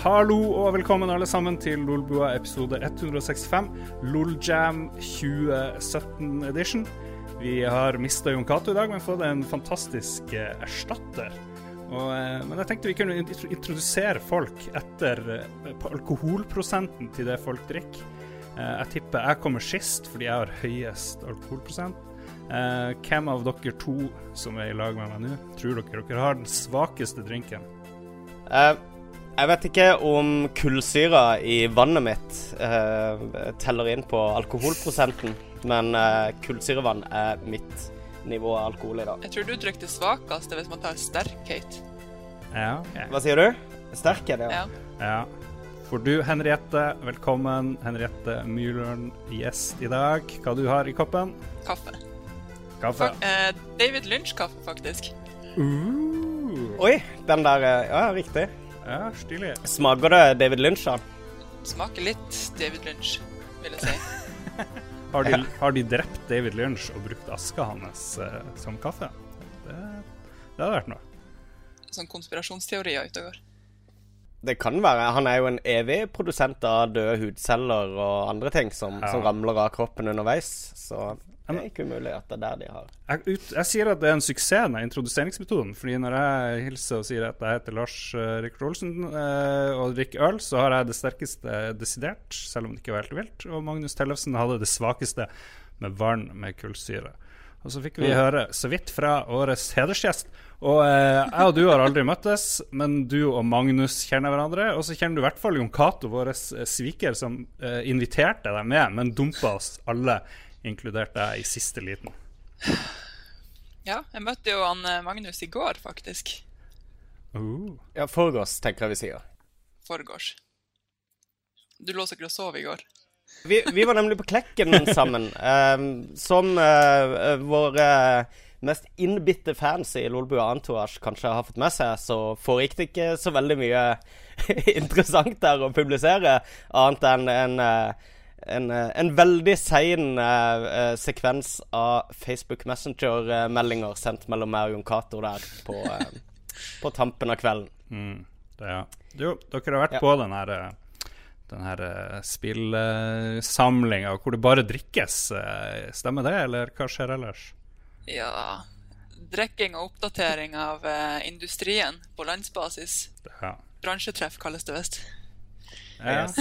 Hallo og velkommen alle sammen til Lolbua episode 165, Loljam 2017 edition. Vi har mista Jon Cato i dag, men fått en fantastisk eh, erstatter. Og, eh, men jeg tenkte vi kunne introdusere folk etter eh, alkoholprosenten til det folk drikker. Jeg tipper jeg kommer sist fordi jeg har høyest alkoholprosent. Hvem av dere to som er i lag med meg nå, tror dere dere har den svakeste drinken? Eh, jeg vet ikke om kullsyra i vannet mitt eh, teller inn på alkoholprosenten, men eh, kullsyrevann er mitt nivå av alkohol i dag. Jeg tror du drikker det svakeste hvis man tar sterkhet. Ja, okay. Hva sier du? Sterk er det, ja. Ja. Ja. For du, Henriette, velkommen. Henriette Myrlund, gjest i dag. Hva du har i koppen? Kaffe. Kaffe. For, eh, David Lynch-kaffe, faktisk. Uh, Oi, den der eh, Ja, riktig. Ja, stilig. Smaker det David Lynch, da? Smaker litt David Lynch, vil jeg si. Har de, har de drept David Lynch og brukt aska hans eh, som kaffe? Det, det hadde vært noe. Sånn konspirasjonsteorier ute og går. Det kan være. Han er jo en evig produsent av døde hudceller og andre ting som, Ja. som ramler av kroppen underveis, så det er ikke umulig at det er der de har Jeg, ut, jeg sier at det er en suksess, den introduseringsmetoden. Fordi når jeg hilser og sier at jeg heter Lars uh, Rikard Olsen eh, og drikker øl, så har jeg det sterkeste desidert, selv om det ikke var helt vilt. Og Magnus Tellefsen hadde det svakeste med vann med kullsyre. Og så fikk vi høre så vidt fra årets hedersgjest. Og eh, jeg og du har aldri møttes, men du og Magnus kjenner hverandre. Og så kjenner du i hvert fall Jon Cato, vår eh, sviker, som eh, inviterte deg med, men dumpa oss alle, inkludert deg, i siste liten. Ja, jeg møtte jo han eh, Magnus i går, faktisk. Uh. Ja, foregårs, tenker jeg vi sier. Forgårs. Du lå sikkert og sov i går. Vi, vi var nemlig på Klekken sammen. um, som uh, våre mest innbitte fans i Lolbua Entourage kanskje har fått med seg, så foregikk det ikke så veldig mye interessant der å publisere, annet enn en, eh, en, eh, en veldig sein eh, eh, sekvens av Facebook Messenger-meldinger sendt mellom meg og Jon Cato der på, eh, på tampen av kvelden. Mm, det, ja. Jo, dere har vært Ja. på den her, den her uh, spillsamlinga hvor det bare drikkes. stemmer det, eller hva skjer ellers? Ja Drikking og oppdatering av eh, industrien på landsbasis. Ja. Bransjetreff kalles det visst. Ja. Yes.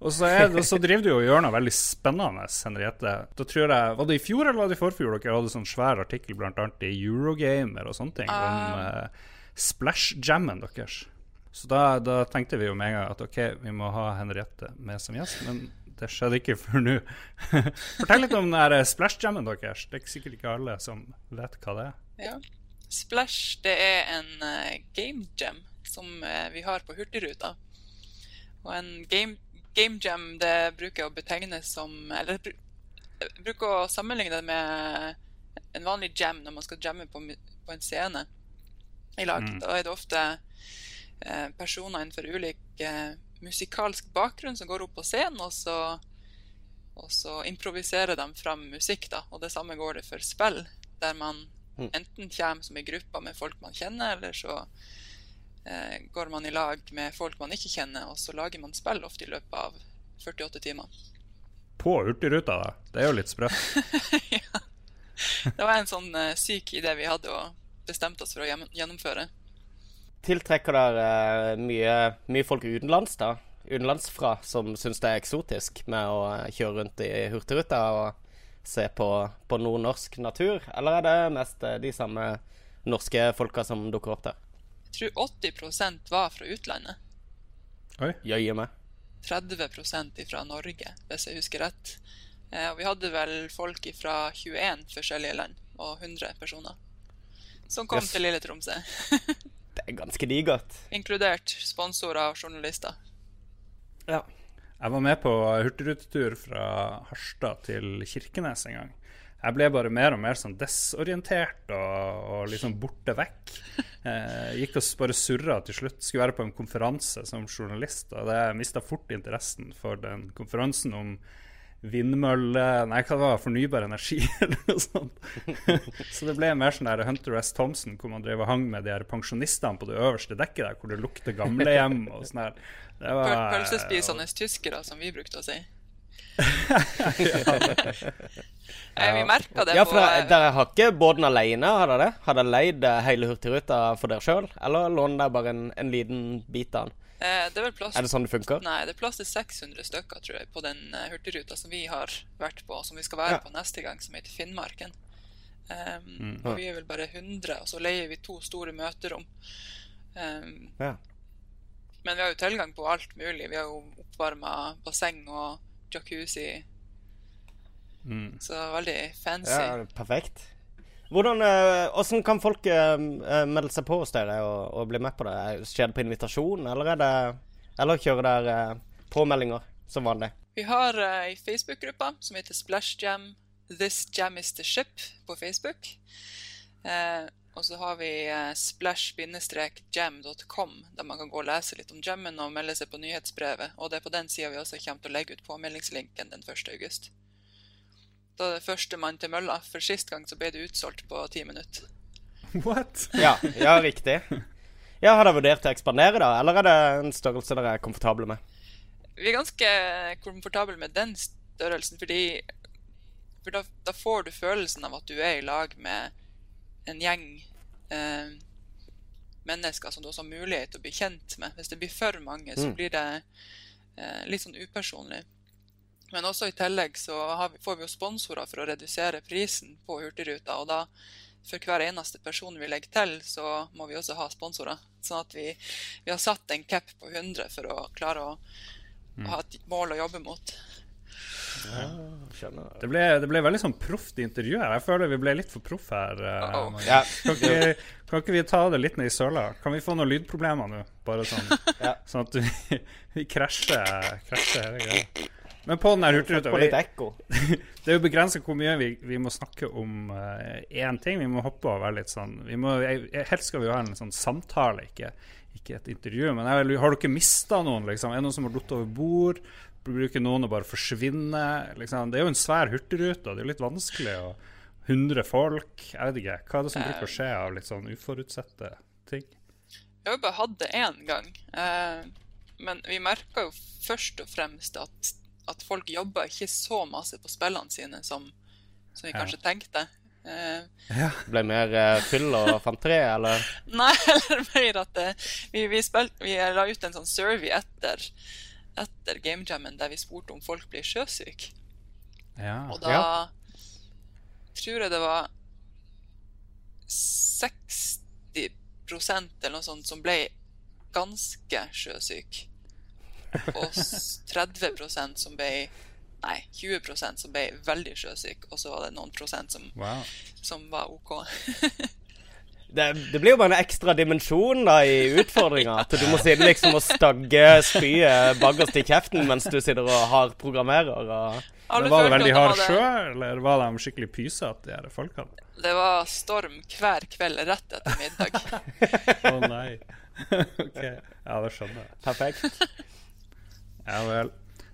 Og så, er, så driver du og gjør noe veldig spennende, Henriette. Da tror jeg, Var det i fjor eller var det i forfjor dere hadde sånn svær artikkel annet i Eurogamer og sånne ting om uh, splash-jammen deres? Så da, da tenkte vi jo med en gang at ok, vi må ha Henriette med som gjest, men det skjedde ikke før nå. Fortell litt om den splash-jammen deres. Det er ikke sikkert ikke alle som vet hva det er. Ja. Splash det er en uh, game jam som uh, vi har på Hurtigruta. Og en game, game jam det bruker jeg å betegne som Eller jeg bruker å sammenligne det med en vanlig jam når man skal jamme på, på en scene i lag. Mm. Da er det ofte eh, personer innenfor ulik eh, musikalsk bakgrunn som går opp på scenen, og så, og så improviserer de fram musikk. da, Og det samme går det for spill, der man Mm. enten kommer som en gruppe med folk man kjenner, eller så går man i lag med folk man ikke kjenner, og så lager man spill ofte i løpet av 48 timer. På Hurtigruta, da. Det er jo litt sprøtt. ja. Det var en sånn eh, syk idé vi hadde og bestemte oss for å gjennomføre. Tiltrekker dere eh, mye, mye folk utenlands, da? Utenlandsfra, som syns det er eksotisk med å eh, kjøre rundt i Hurtigruta og se på, på nordnorsk natur? Eller er det mest eh, de samme norske folka som dukker opp der? Jeg tror 80% var fra utlandet. Oi. Jøye meg. 30 fra Norge, hvis jeg husker rett. Eh, og vi hadde vel folk fra 21 forskjellige land og 100 personer som kom Yes. til Lille Tromsø. Det er ganske digert. Inkludert sponsorer og journalister. Ja. Jeg var med på hurtigrutetur fra Harstad til Kirkenes en gang. Jeg ble bare mer og mer sånn desorientert og, og liksom borte vekk. Eh, gikk og bare surra til slutt. Skulle være på en konferanse som journalist. Og det mista fort interessen for den konferansen om vindmølle Nei, hva det var fornybar energi, eller noe sånt. så det ble mer sånn der Hunter S. Thompson, hvor man drev og hang med de her pensjonistene på det øverste dekket der, hvor det lukter gamlehjem og sånn her. Det Pølsespisende tyskere, som vi brukte å si. ja. Vi merka det ja, for på Dere har ikke båten alene, har dere det? Har dere leid eh, hele Hurtigruta for dere sjøl, eller låner dere bare en, en, liten bit av den? Eh, det er, vel plass, er det sånn det funker? Nei, det er plass til 600 stykker, tror jeg, på den uh, hurtigruta som vi har vært på, som vi skal være ja. på neste gang, som heter Finnmarken. Um, mm. Og vi er vel bare 100, og så leier vi to store møterom. Um, ja. Men vi har jo tilgang på alt mulig. Vi har jo oppvarma basseng og jacuzzi. Mm. Så veldig fancy. Ja, perfekt. Hvordan, hvordan, kan folk eh, eh, melde seg på hos dere og, og, bli med på det? Skjer det på invitasjon, eller, er det, eller kjører dere eh, påmeldinger som vanlig? Vi har ei Facebook-gruppe som heter Splash Jam This Jam is the Ship på Facebook. Eh, og så har vi eh, splash-jam.com, der man kan gå og lese litt om jammen og melde seg på nyhetsbrevet. Og det er på den sida vi også kommer til å legge ut påmeldingslinken den 1. Da er det førstemann til mølla, for sist gang så ble det utsolgt på ti minutter. What? ja, ja, riktig. Ja, Har dere vurdert å ekspandere, da, eller er det en størrelse dere er komfortable med? Vi er ganske komfortable med den størrelsen, fordi for da, da får du følelsen av at du er i lag med en gjeng eh, mennesker som du også har mulighet til å bli kjent med. Hvis det blir for mange, så mm. blir det eh, litt sånn upersonlig. Men også i tillegg så vi, får vi jo sponsorer for å redusere prisen på Hurtigruta. Og da, for hver eneste person vi legger til, så må vi også ha sponsorer. Sånn at vi, vi har satt en cap på 100 for å klare å, mm. å ha et mål å jobbe mot. Ja, det, ble, det ble veldig sånn proft intervju her. Jeg føler vi ble litt for proff her. Uh, oh. ja. kan, ikke, kan, ikke, vi ta det litt ned i søla? Kan vi få noen lydproblemer nå? Bare sånn, ja. sånn at vi, vi krasjer, krasjer hele greia. Men på den der hurtigruta Det er jo begrensa hvor mye vi, vi, må snakke om én uh, ting. Vi må hoppe over litt sånn må, jeg, Helst skal vi jo ha en sånn samtale, ikke, ikke et intervju. Men jeg, har dere mista noen? Liksom? Er det noen som har falt over bord? bruker noen å bare forsvinne. Liksom. Det er jo en svær hurtigrute, og det er litt vanskelig. Og 100 folk, jeg vet ikke. Hva er det som bruker å skje av litt sånn uforutsette ting? Vi har bare hatt det én gang. Eh, men vi merka jo først og fremst at, at folk jobber ikke så masse på spillene sine som, som vi ja. kanskje tenkte. Uh, ja. Ble mer uh, fyll og fanteri, eller? Nei, eller mer at uh, vi, vi, spilte, vi la ut en sånn survey etter etter gamejammen der vi spurte om folk blir sjøsyke. Ja. Og da ja. tror jeg det var 60% eller noe sånt som ble ganske sjøsyke. Og 30% som ble Nei, 20% som ble veldig sjøsyke, og så var det noen prosent som, wow. som var OK. Det, det, blir jo bare en ekstra dimensjon da i utfordringa. At du må sitte liksom og stagge spyet bakerst i kjeften mens du sitter og har programmerer. Og... Men var det veldig hard sjø, eller var de skikkelig pysete, de folka? Det var storm hver kveld rett etter middag. Å oh, nei. ok. Ja, det skjønner jeg. Perfekt. Ja vel.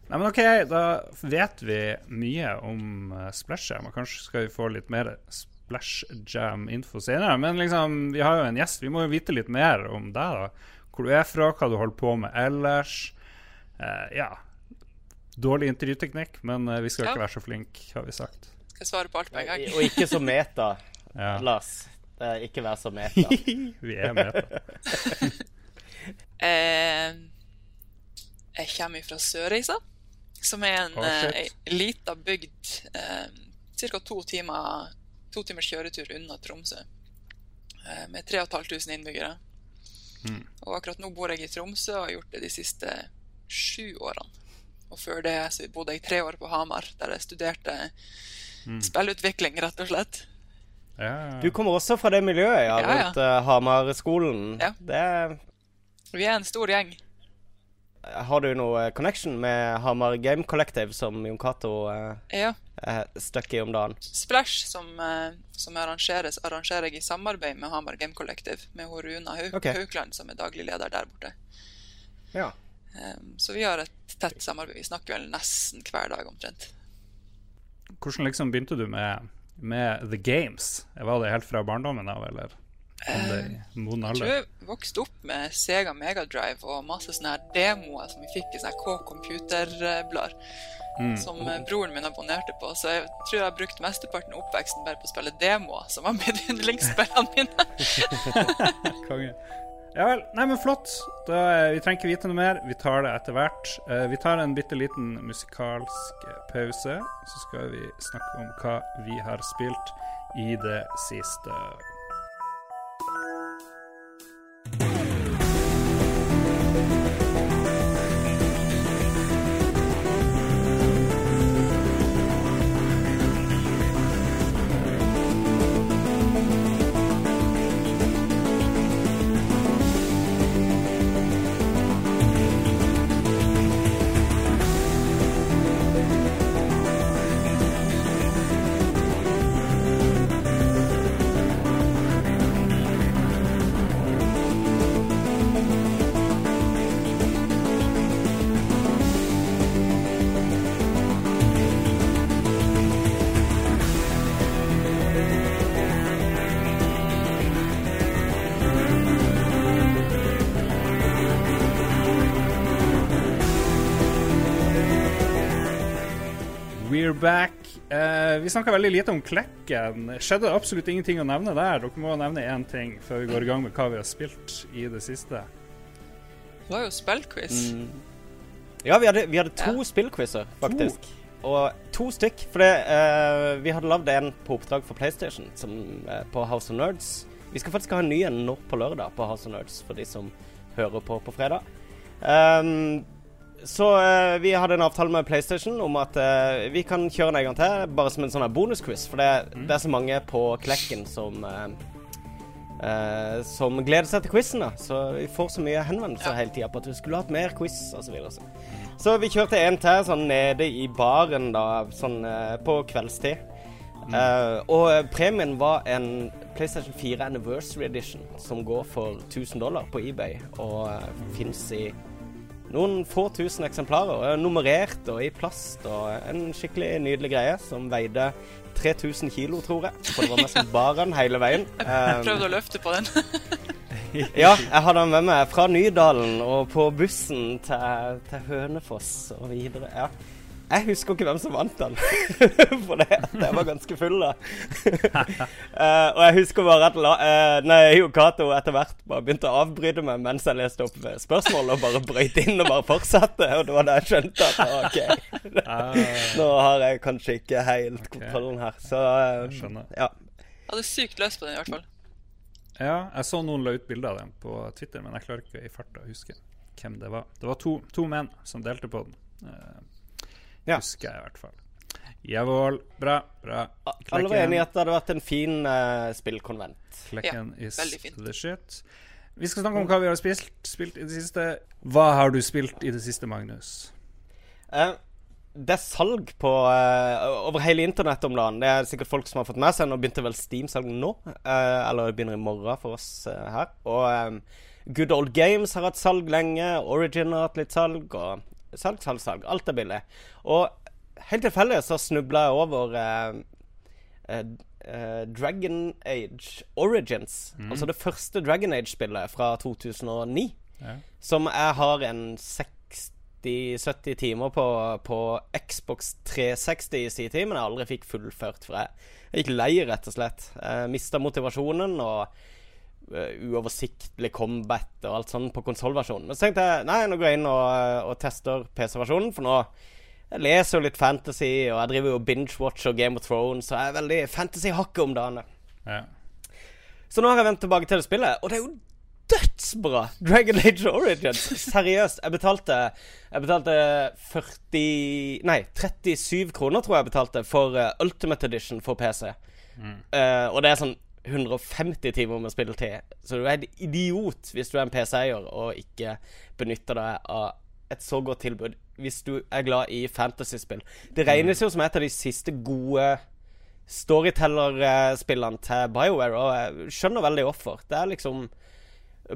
Nei, men OK, da vet vi mye om uh, Splash Jam. kanskje skal vi få litt mer Splash Splash Jam-info senere. Men liksom, vi har jo en gjest. Vi må jo vite litt mer om deg. da Hvor du er fra, hva du holder på med ellers. Uh, ja. Dårlig intervjuteknikk, men uh, vi skal ja. ikke være så flinke, har vi sagt. Skal svare på alt på en gang. Og ikke så meta, ja. Lars. Ikke vær så meta. vi er meta. eh, jeg kommer fra Sørreisa, som er en oh, eh, lita bygd eh, ca. to timer to timers kjøretur unna Tromsø. Eh, med 3500 innbyggere. Mm. Og akkurat nå bor jeg i Tromsø og har gjort det de siste sju årene. Og før det så bodde jeg tre år på Hamar, der jeg studerte mm. spillutvikling, rett og slett. Ja. Du kommer også fra det miljøet, ja, ja rundt uh, Hamar-skolen. Ja. Det... Vi er en stor gjeng. Har du noe connection med Hamar Game Collective, som Jon Cato eh, ja. er stuck i om dagen? Splash, som, uh, som arrangeres, arrangerer jeg i samarbeid med Hamar Game Collective, med Runa Haug okay. Haukland, som er daglig leder der borte. Ja. Um, så vi har et tett samarbeid. Vi snakker vel nesten hver dag, omtrent. hvordan liksom begynte du med, med The Games? Var det helt fra barndommen av, eller? I moden Jeg tror jeg vokste opp med Sega Megadrive og masse sånne her demoer som vi fikk i sånne K-computerblader. Mm. Som eh, broren min abonnerte på. Så jeg tror jeg har brukt mesteparten av oppveksten bare på å spille demoer, som har blitt yndlingsspillene mine. Konge. Ja vel. Nei, men flott. Da, eh, vi trenger ikke vite noe mer. Vi tar det etter hvert. Eh, vi tar en bitte liten musikalsk eh, pause. Så skal vi snakke om hva vi har spilt i det siste. Back. Uh, vi snakka veldig lite om Klekken. Skjedde absolutt ingenting å nevne der? Dere må nevne én ting før vi går i gang med hva vi har spilt i det siste. Det var jo spillquiz. Mm. Ja, vi hadde, vi hadde to Ja. spillquizer, faktisk. Og to stykk. For det, eh, vi hadde lagd en på oppdrag for PlayStation som, uh, på House of Nerds. Vi skal faktisk ha en ny en nå på lørdag på House of Nerds, for de som hører på på fredag. Ehm, så eh, vi hadde en avtale med PlayStation om at eh, vi kan kjøre den en gang til, bare som en sånn bonusquiz. For det, det er så mange på Klekken som eh, eh, som gleder seg til quizen. Så vi får så mye henvendelser Ja. hele tida på at vi skulle hatt mer quiz osv. Så, så. så vi kjørte en til sånn nede i baren da, sånn eh, på kveldstid. Eh, og premien var en PlayStation 4 Anniversary Edition som går for 1000 dollar på eBay og uh, fins i noen få tusen eksemplarer. og er Nummerert og i plast og en skikkelig nydelig greie som veide 3000 kilo, tror jeg. For det var nesten bare den hele veien. Jeg Um, prøvde å løfte på den. ja, jeg hadde den med meg fra Nydalen og på bussen til, til Hønefoss og videre. Ja. Jeg husker ikke hvem som vant den, for det, jeg var ganske full da. uh, og jeg husker bare at la, uh, nei, Jo Cato etter hvert bare begynte å avbryte meg mens jeg leste opp spørsmål, og bare brøyt inn og bare fortsatte. Og det var da jeg skjønte at OK, Ah, nå har jeg kanskje ikke helt kontrollen her. Så uh, skjønner. ja. du hadde sykt løs på den, i hvert fall. ja, jeg så noen la ut bilder av den på Twitter, men jeg klarer ikke i farta å huske hvem det var. Det var to, to menn som delte på den. Ja. Husker jeg i hvert fall. Jawohl. Bra. bra. Alle var enige i at det hadde vært en fin uh, spillkonvent. Klekken is veldig fint. the shit. Vi skal snakke om hva vi har spilt, spilt i det siste. Hva har du spilt i det siste, Magnus? Uh, det er salg på uh, over hele internett om dagen. Det er sikkert folk som har fått med seg. Nå begynte vel Steam-salg nå. uh, eller det begynner i morgen for oss uh, her. Og um, Good Old Games har hatt salg lenge. Origin har hatt litt salg. Og salg, salg, salg. Alt er billig. Og helt tilfeldig så snubla jeg over eh, eh, eh, Dragon Age Origins. Altså det første Dragon Age-spillet fra 2009 Ja. som jeg har en 60-70 timer på, på Xbox 360 i sin tid, men jeg aldri fikk fullført. For jeg, jeg gikk lei, rett og slett. Jeg mista motivasjonen og eh, uoversiktlig combat og alt sånt på konsollversjonen. Men så tenkte jeg nei, nå går jeg inn og, og tester PC-versjonen, for nå jeg leser jo litt fantasy, og jeg driver jo binge-watcher Game of Thrones, så jeg er veldig fantasy-hakket om dagen. Ja. Så nå har jeg vendt tilbake til det spillet, og det er jo dødsbra! Dragon Age Origins. Seriøst. Jeg betalte Jeg betalte 40 Nei, 37 kroner, tror jeg jeg betalte, for eh, Ultimate Edition for PC. Eh, og det er sånn 150 timer med spilletid. Så du er en idiot hvis du er en PC-eier og ikke benytter deg av et så godt tilbud. Hvis du er glad i fantasyspill. Det regnes jo som et av de siste gode storyteller-spillene til BioWare, og jeg skjønner veldig hvorfor. Det er liksom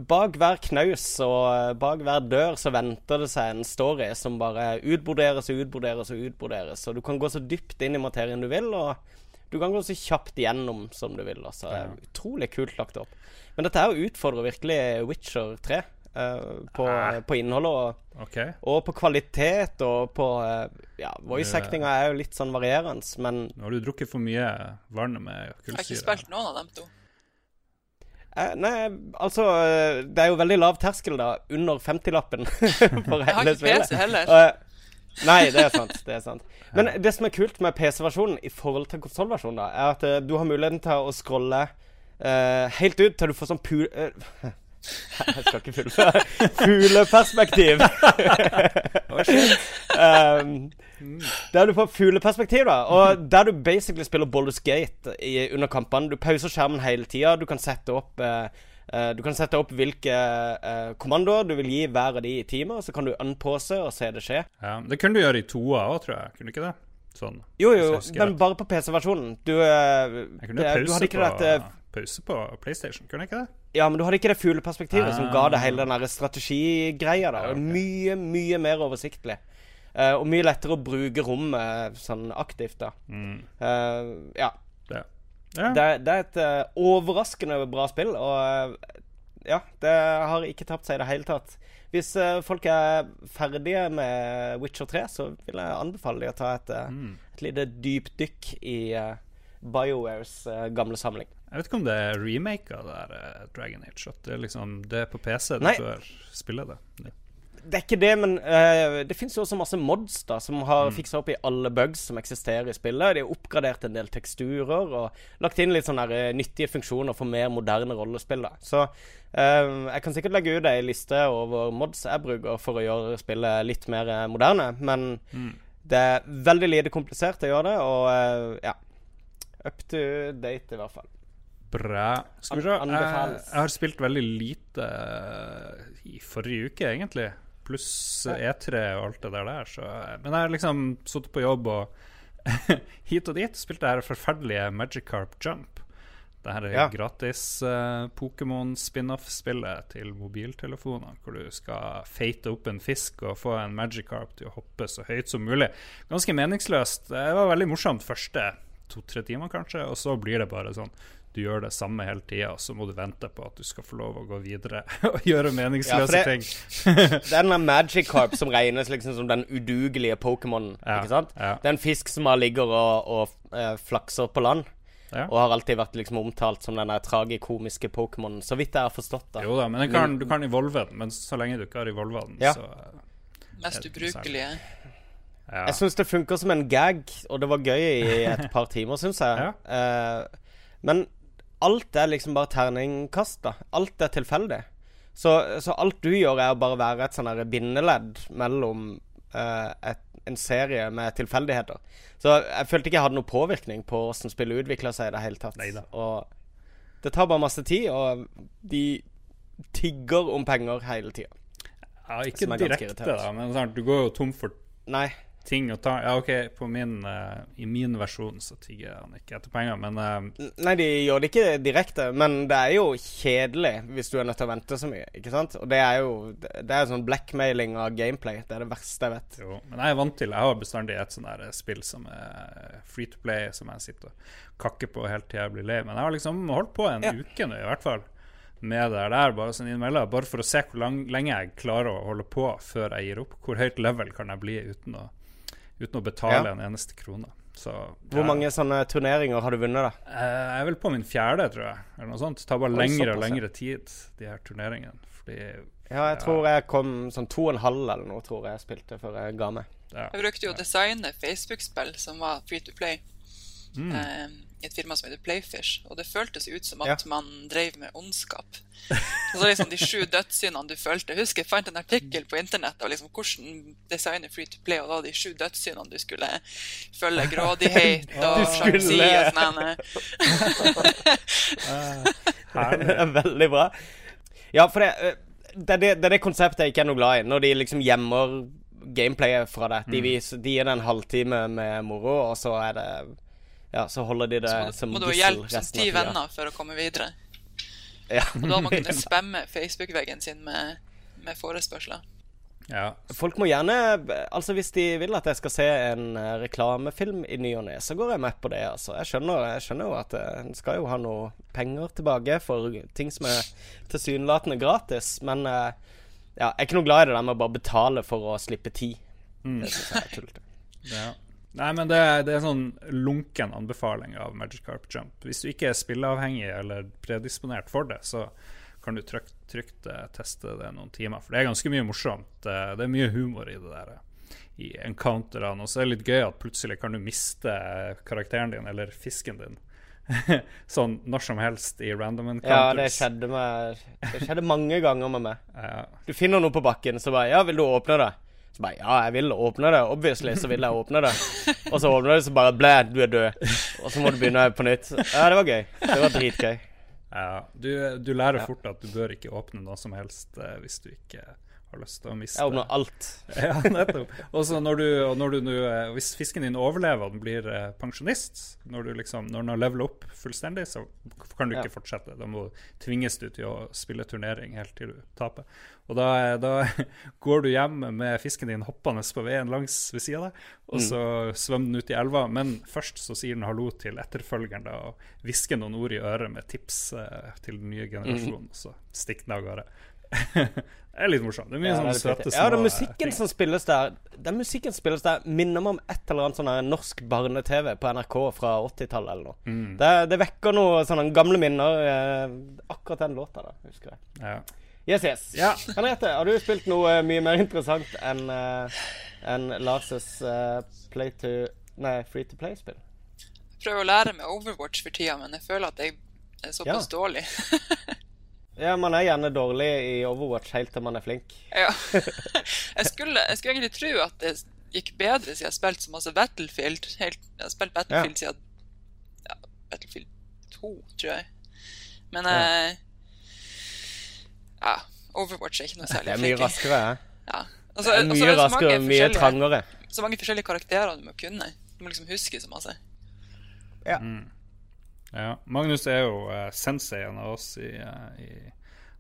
bak hver knaus og bak hver dør så venter det seg en story som bare utbroderes og utbroderes og utbroderes. Og du kan gå så dypt inn i materien du vil, og du kan gå så kjapt gjennom som du vil. Altså, er Utrolig kult lagt opp. Men dette her utfordrer virkelig Witcher 3 uh, på, Ah. på innholdet og, okay. og på kvalitet og på uh, Ja, voice-actinga er jo litt sånn varierende, men Nå har du drukket for mye vann med Jeg har ikke spilt noen av dem to. eh, Nei, altså eh, Det er jo veldig lav terskel, da. Under 50-lappen. Jeg har ikke. PC heller. Nei, det er sant. Det er sant. Men det som er kult med PC-versjonen i forhold til konsollversjonen, er at uh, du har muligheten til å scrolle uh, helt ut til du får sånn pul... Uh, jeg skal ikke fulle Fugleperspektiv. um, der du får fugleperspektiv, da. Og der du basically spiller Baldur's Gate i, under kampene. Du pauser skjermen hele tida. Du kan sette opp eh, Du kan sette opp hvilke uh, kommandoer du vil gi hver av de i teamet. Så kan du unpause og se det skje. Ja, det kunne du gjøre i toa òg, tror jeg. Kunne du ikke det? Sånn. Jo, jo, men bare på PC-versjonen. Du, eh, Jeg kunne det- pause, på, dette pause på PlayStation, kunne jeg ikke det? Ja, men du hadde ikke det fugleperspektivet som ga deg Ah. hele den strategigreia. Ja, okay. Mye, mye mer oversiktlig. Uh, og mye lettere å bruke rommet sånn aktivt, da. Mm. Eh, ja. Det. Ja. Det, det er et uh, overraskende bra spill, og uh, ja, det har ikke tapt seg i det hele tatt. Hvis uh, folk er ferdige med Witcher 3, så vil jeg anbefale dem å ta et, Mm. et lite dypdykk i BioWares gamle samling. Jeg vet ikke om det er remake av det der Dragon Age. At det liksom Det er på PC, du Nei. spille det. Ja. Det er ikke det, men uh, det fins jo også masse mods da som har Mm. fiksa opp i alle bugs som eksisterer i spillet. De har oppgradert en del teksturer og lagt inn litt sånne der, eh, nyttige funksjoner for mer moderne rollespill. da Så uh, jeg kan sikkert legge ut ei liste over mods jeg bruker for å gjøre spillet litt mer moderne, men Mm. det er veldig lite komplisert å gjøre det, og uh, ja Up to date, i hvert fall. Bra. Skal vi se. Jeg, jeg har spilt veldig lite i forrige uke, egentlig. Pluss E3 og alt det der der. Så, men jeg har liksom sittet på jobb og hit og dit spilt det her forferdelige Magikarp Jump. Det her er Ja. gratis uh, Pokémon-spin-off-spillet til mobiltelefoner, hvor du skal feite opp en fisk og få en Magikarp til å hoppe så høyt som mulig. Ganske meningsløst. Det var veldig morsomt første to-tre timer, kanskje, og så blir det bare sånn du gjør det samme hele tida, så må du vente på at du skal få lov å gå videre og gjøre meningsløse Ja, det, ting. Det er den magic carp som regnes liksom som den udugelige Pokémonen. Ja, Ikke sant? ja. Det er en fisk som har ligger og, og eh, flakser på land. Ja. Og har alltid vært liksom omtalt som den der tragikomiske Pokémonen, så vidt jeg har forstått det. Jo da, men kan, du kan evolve den, men så lenge du ikke har evolva den, Ja. så Mest er ikke ubrukelige. ja. Jeg syns det funker som en gag, og det var gøy i et par timer, syns jeg. Ja. Eh, men alt er liksom bare terningkast, da. Alt er tilfeldig. Så, så alt du gjør, er å bare være et sånn bindeledd mellom uh, et, en serie med tilfeldigheter. Så jeg følte ikke jeg hadde noen påvirkning på åssen spillet utvikla seg i det hele tatt. Neida. Og det tar bare masse tid, og de tigger om penger hele tida. ja, ikke direkte, da, men sant, du går jo tom for Nei. Ting å ta Ja, OK, på min, uh, i min versjon så tigger han ikke etter penger, men uh, Nei, de gjør det ikke direkte, men det er jo kjedelig hvis du er nødt til å vente så mye. Ikke sant? Og det er jo Det er sånn blackmailing av gameplay. Det er det verste jeg vet. jo. Men jeg er vant til Jeg har bestandig et sånt der spill som er free to play, som jeg sitter og kakker på helt til jeg blir lei. Men jeg har liksom holdt på en Ja. uke nå, i hvert fall. Med det der, bare sånn innimellom. Bare for å se hvor lang, lenge jeg klarer å holde på før jeg gir opp. Hvor høyt level kan jeg bli uten å, uten å betale Ja. en eneste krone. Så Hvor ja. mange sånne turneringer har du vunnet, da? Eh, Jeg er vel på min fjerde, tror jeg. Eller noe sånt. Det tar bare lengre og lengre tid, de her turneringene. Fordi Ja, jeg tror jeg kom sånn to og en halv eller noe, tror jeg jeg spilte før jeg ga meg. ja. Jeg brukte jo å designe Facebook-spill som var free to play. Mm. eh, I et firma som heter Playfish. Og det føltes ut som at Ja. man drev med ondskap. Så liksom de sju dødssyndene du følte. Jeg husker jeg fant en artikkel på internett av liksom hvordan designe free to play, og da de sju dødssyndene du skulle følge. Grådighet og sjansi sjalusi og sånn. er veldig bra. Ja, for det, eh, det, det, det er det konseptet jeg ikke er noe glad i. Når de liksom gjemmer gameplayet fra deg. Mm. De, de gir det en halvtime med moro, og så er det Ja, så holder de det Så må, som må du ha hjelp som ti venner for å komme videre. Ja. Og da må man kunne spamme Facebook-veggen sin med, med forespørsler. Ja. Folk må gjerne Altså Hvis de vil at jeg skal se en eh, reklamefilm i ny og ne, så går jeg med på det. altså Jeg skjønner, jeg skjønner jo at eh, en skal jo ha noe penger tilbake for ting som er tilsynelatende gratis. Men eh, ja, jeg er ikke noe glad i det der med å bare betale for å slippe tid. Det syns jeg er tullete. Ja. Nei, men det, det er en sånn lunken anbefaling av Magic Carp Jump. Hvis du ikke er spilleavhengig eller predisponert for det, så kan du trygt, trygt eh, teste det noen timer. For det er ganske mye morsomt. Eh, Det er mye humor i det der. eh, I encounterene. Og så er det litt gøy at plutselig kan du miste karakteren din, eller fisken din. sånn når som helst i random Ja, encounters. det skjedde, med, det skjedde mange ganger med meg. Ja. Du finner noe på bakken, så bare Ja, vil du åpne det? Så bare Ja, jeg vil åpne det. Obviously så vil jeg åpne det. Og så åpner du det, så bare Blæ, du er død. Og så må du begynne på nytt. Ja, det var gøy. Det var dritgøy. Ja, du, du lærer fort at du bør ikke åpne noe som helst eh, hvis du ikke har lyst til å miste Jeg åpner alt. Ja, nettopp. Og så når du, når du eh, hvis fisken din overlever og den blir eh, pensjonist, når, du liksom, når den har levelet opp fullstendig, så kan du ikke Ja. fortsette. Da må tvinges du til å spille turnering helt til du taper. Og da, da går du hjem med fisken din hoppende på veien langs ved sida av deg, og så svømmer den ut i elva. Men først så sier den hallo til etterfølgeren da, og hvisker noen ord i øret med tips eh, til den nye generasjonen, og så stikker den av gårde. Det er litt morsomt. Det er mye Ja, sånne er søte små ja, den eh, musikken ting. som spilles der Den musikken som spilles der minner meg om et eller annet sånn norsk barne-TV på NRK fra 80-tallet eller noe. Mm. Det, det vekker noen sånne gamle minner. Eh, akkurat den låta da, husker jeg. Ja. Yes, yes. Ja. Henriette, har du spilt noe eh, mye mer interessant enn uh, en Lars' uh, play to Nei, free to play-spill? Prøver å lære meg Overwatch for tida, men jeg føler at jeg er såpass dårlig. Ja, man er gjerne dårlig i Overwatch helt til man er flink. ja. jeg, skulle, jeg skulle egentlig tro at det gikk bedre siden jeg har spilt så masse Battlefield. Helt, jeg har spilt Battlefield siden ja, Battlefield 2, tror jeg. Men Ja. eh, ja, Overwatch er ikke noe Det særlig er mye flink raskere. Ja. Altså, Det er mye altså, er så raskere og mye trangere. Så mange forskjellige karakterer du må kunne. Du må liksom huske så masse. Ja. Ja. Magnus er jo uh, senseien av oss i, uh, i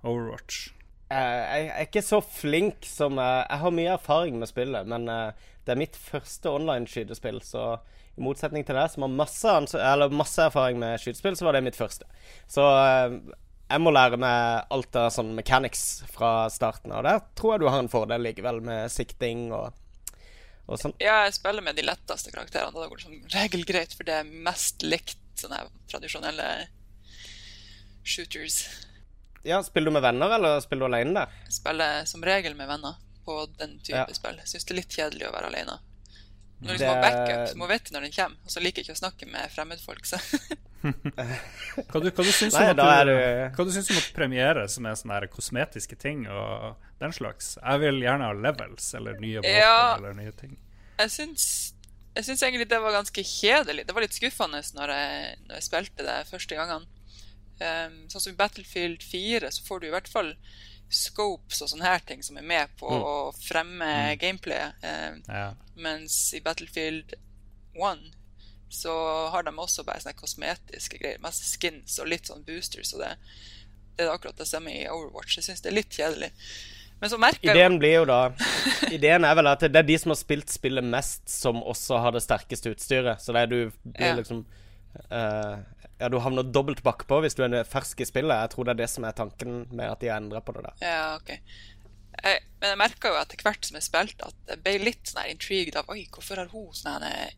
Overwatch. Eh, jeg er ikke så flink som Jeg har mye erfaring med spillet, men det er mitt første online-skytespill, så i motsetning til deg, som har masse, eller masse erfaring med skytespill, så var det mitt første. Så jeg må lære meg alt av sånn mechanics fra starten av. Der tror jeg du har en fordel likevel, med sikting og, og sånn. Ja, jeg spiller med de letteste karakterene. Da går det som regel greit, for det er mest likt sånne tradisjonelle shooters. Ja, Spiller du med venner, eller spiller du alene der? Spiller som regel med venner på den type Ja. spill. Syns det er litt kjedelig å være alene. Når du Det- har backup, så må vite når den kommer. Og så liker jeg ikke å snakke med fremmedfolk, så Hva du, hva du syns Nei, om, at du, du- hva du syns om at premiere som er sånne kosmetiske ting og den slags? Jeg vil gjerne ha levels eller nye våpen Ja. eller nye ting. jeg syns jeg syns egentlig det var ganske kjedelig. Det var litt skuffende når jeg, når jeg spilte det første gangene. Um, sånn som i Battlefield 4 så får du i hvert fall scopes og sånne her ting som er med på Mm. å fremme gameplayet. Um, Ja. mens i Battlefield 1 så har de også bare sånne kosmetiske greier. Masse skins og litt sånn boosters. Og det, det er akkurat det samme i Overwatch. Jeg syns det er litt kjedelig. Men så merker jeg jo Ideen blir jo da Ideen er vel at det er de som har spilt spillet mest, som også har det sterkeste utstyret. Så det er du blir Ja. liksom uh, Ja, du havner dobbelt bakpå hvis du er fersk i spillet. Jeg tror det er det som er tanken med at de har endra på det der. Ja, ok. Jeg, men jeg merka jo etter hvert som jeg spilte, at jeg ble litt sånn her intrigued av Oi, hvorfor har hun sånne eh,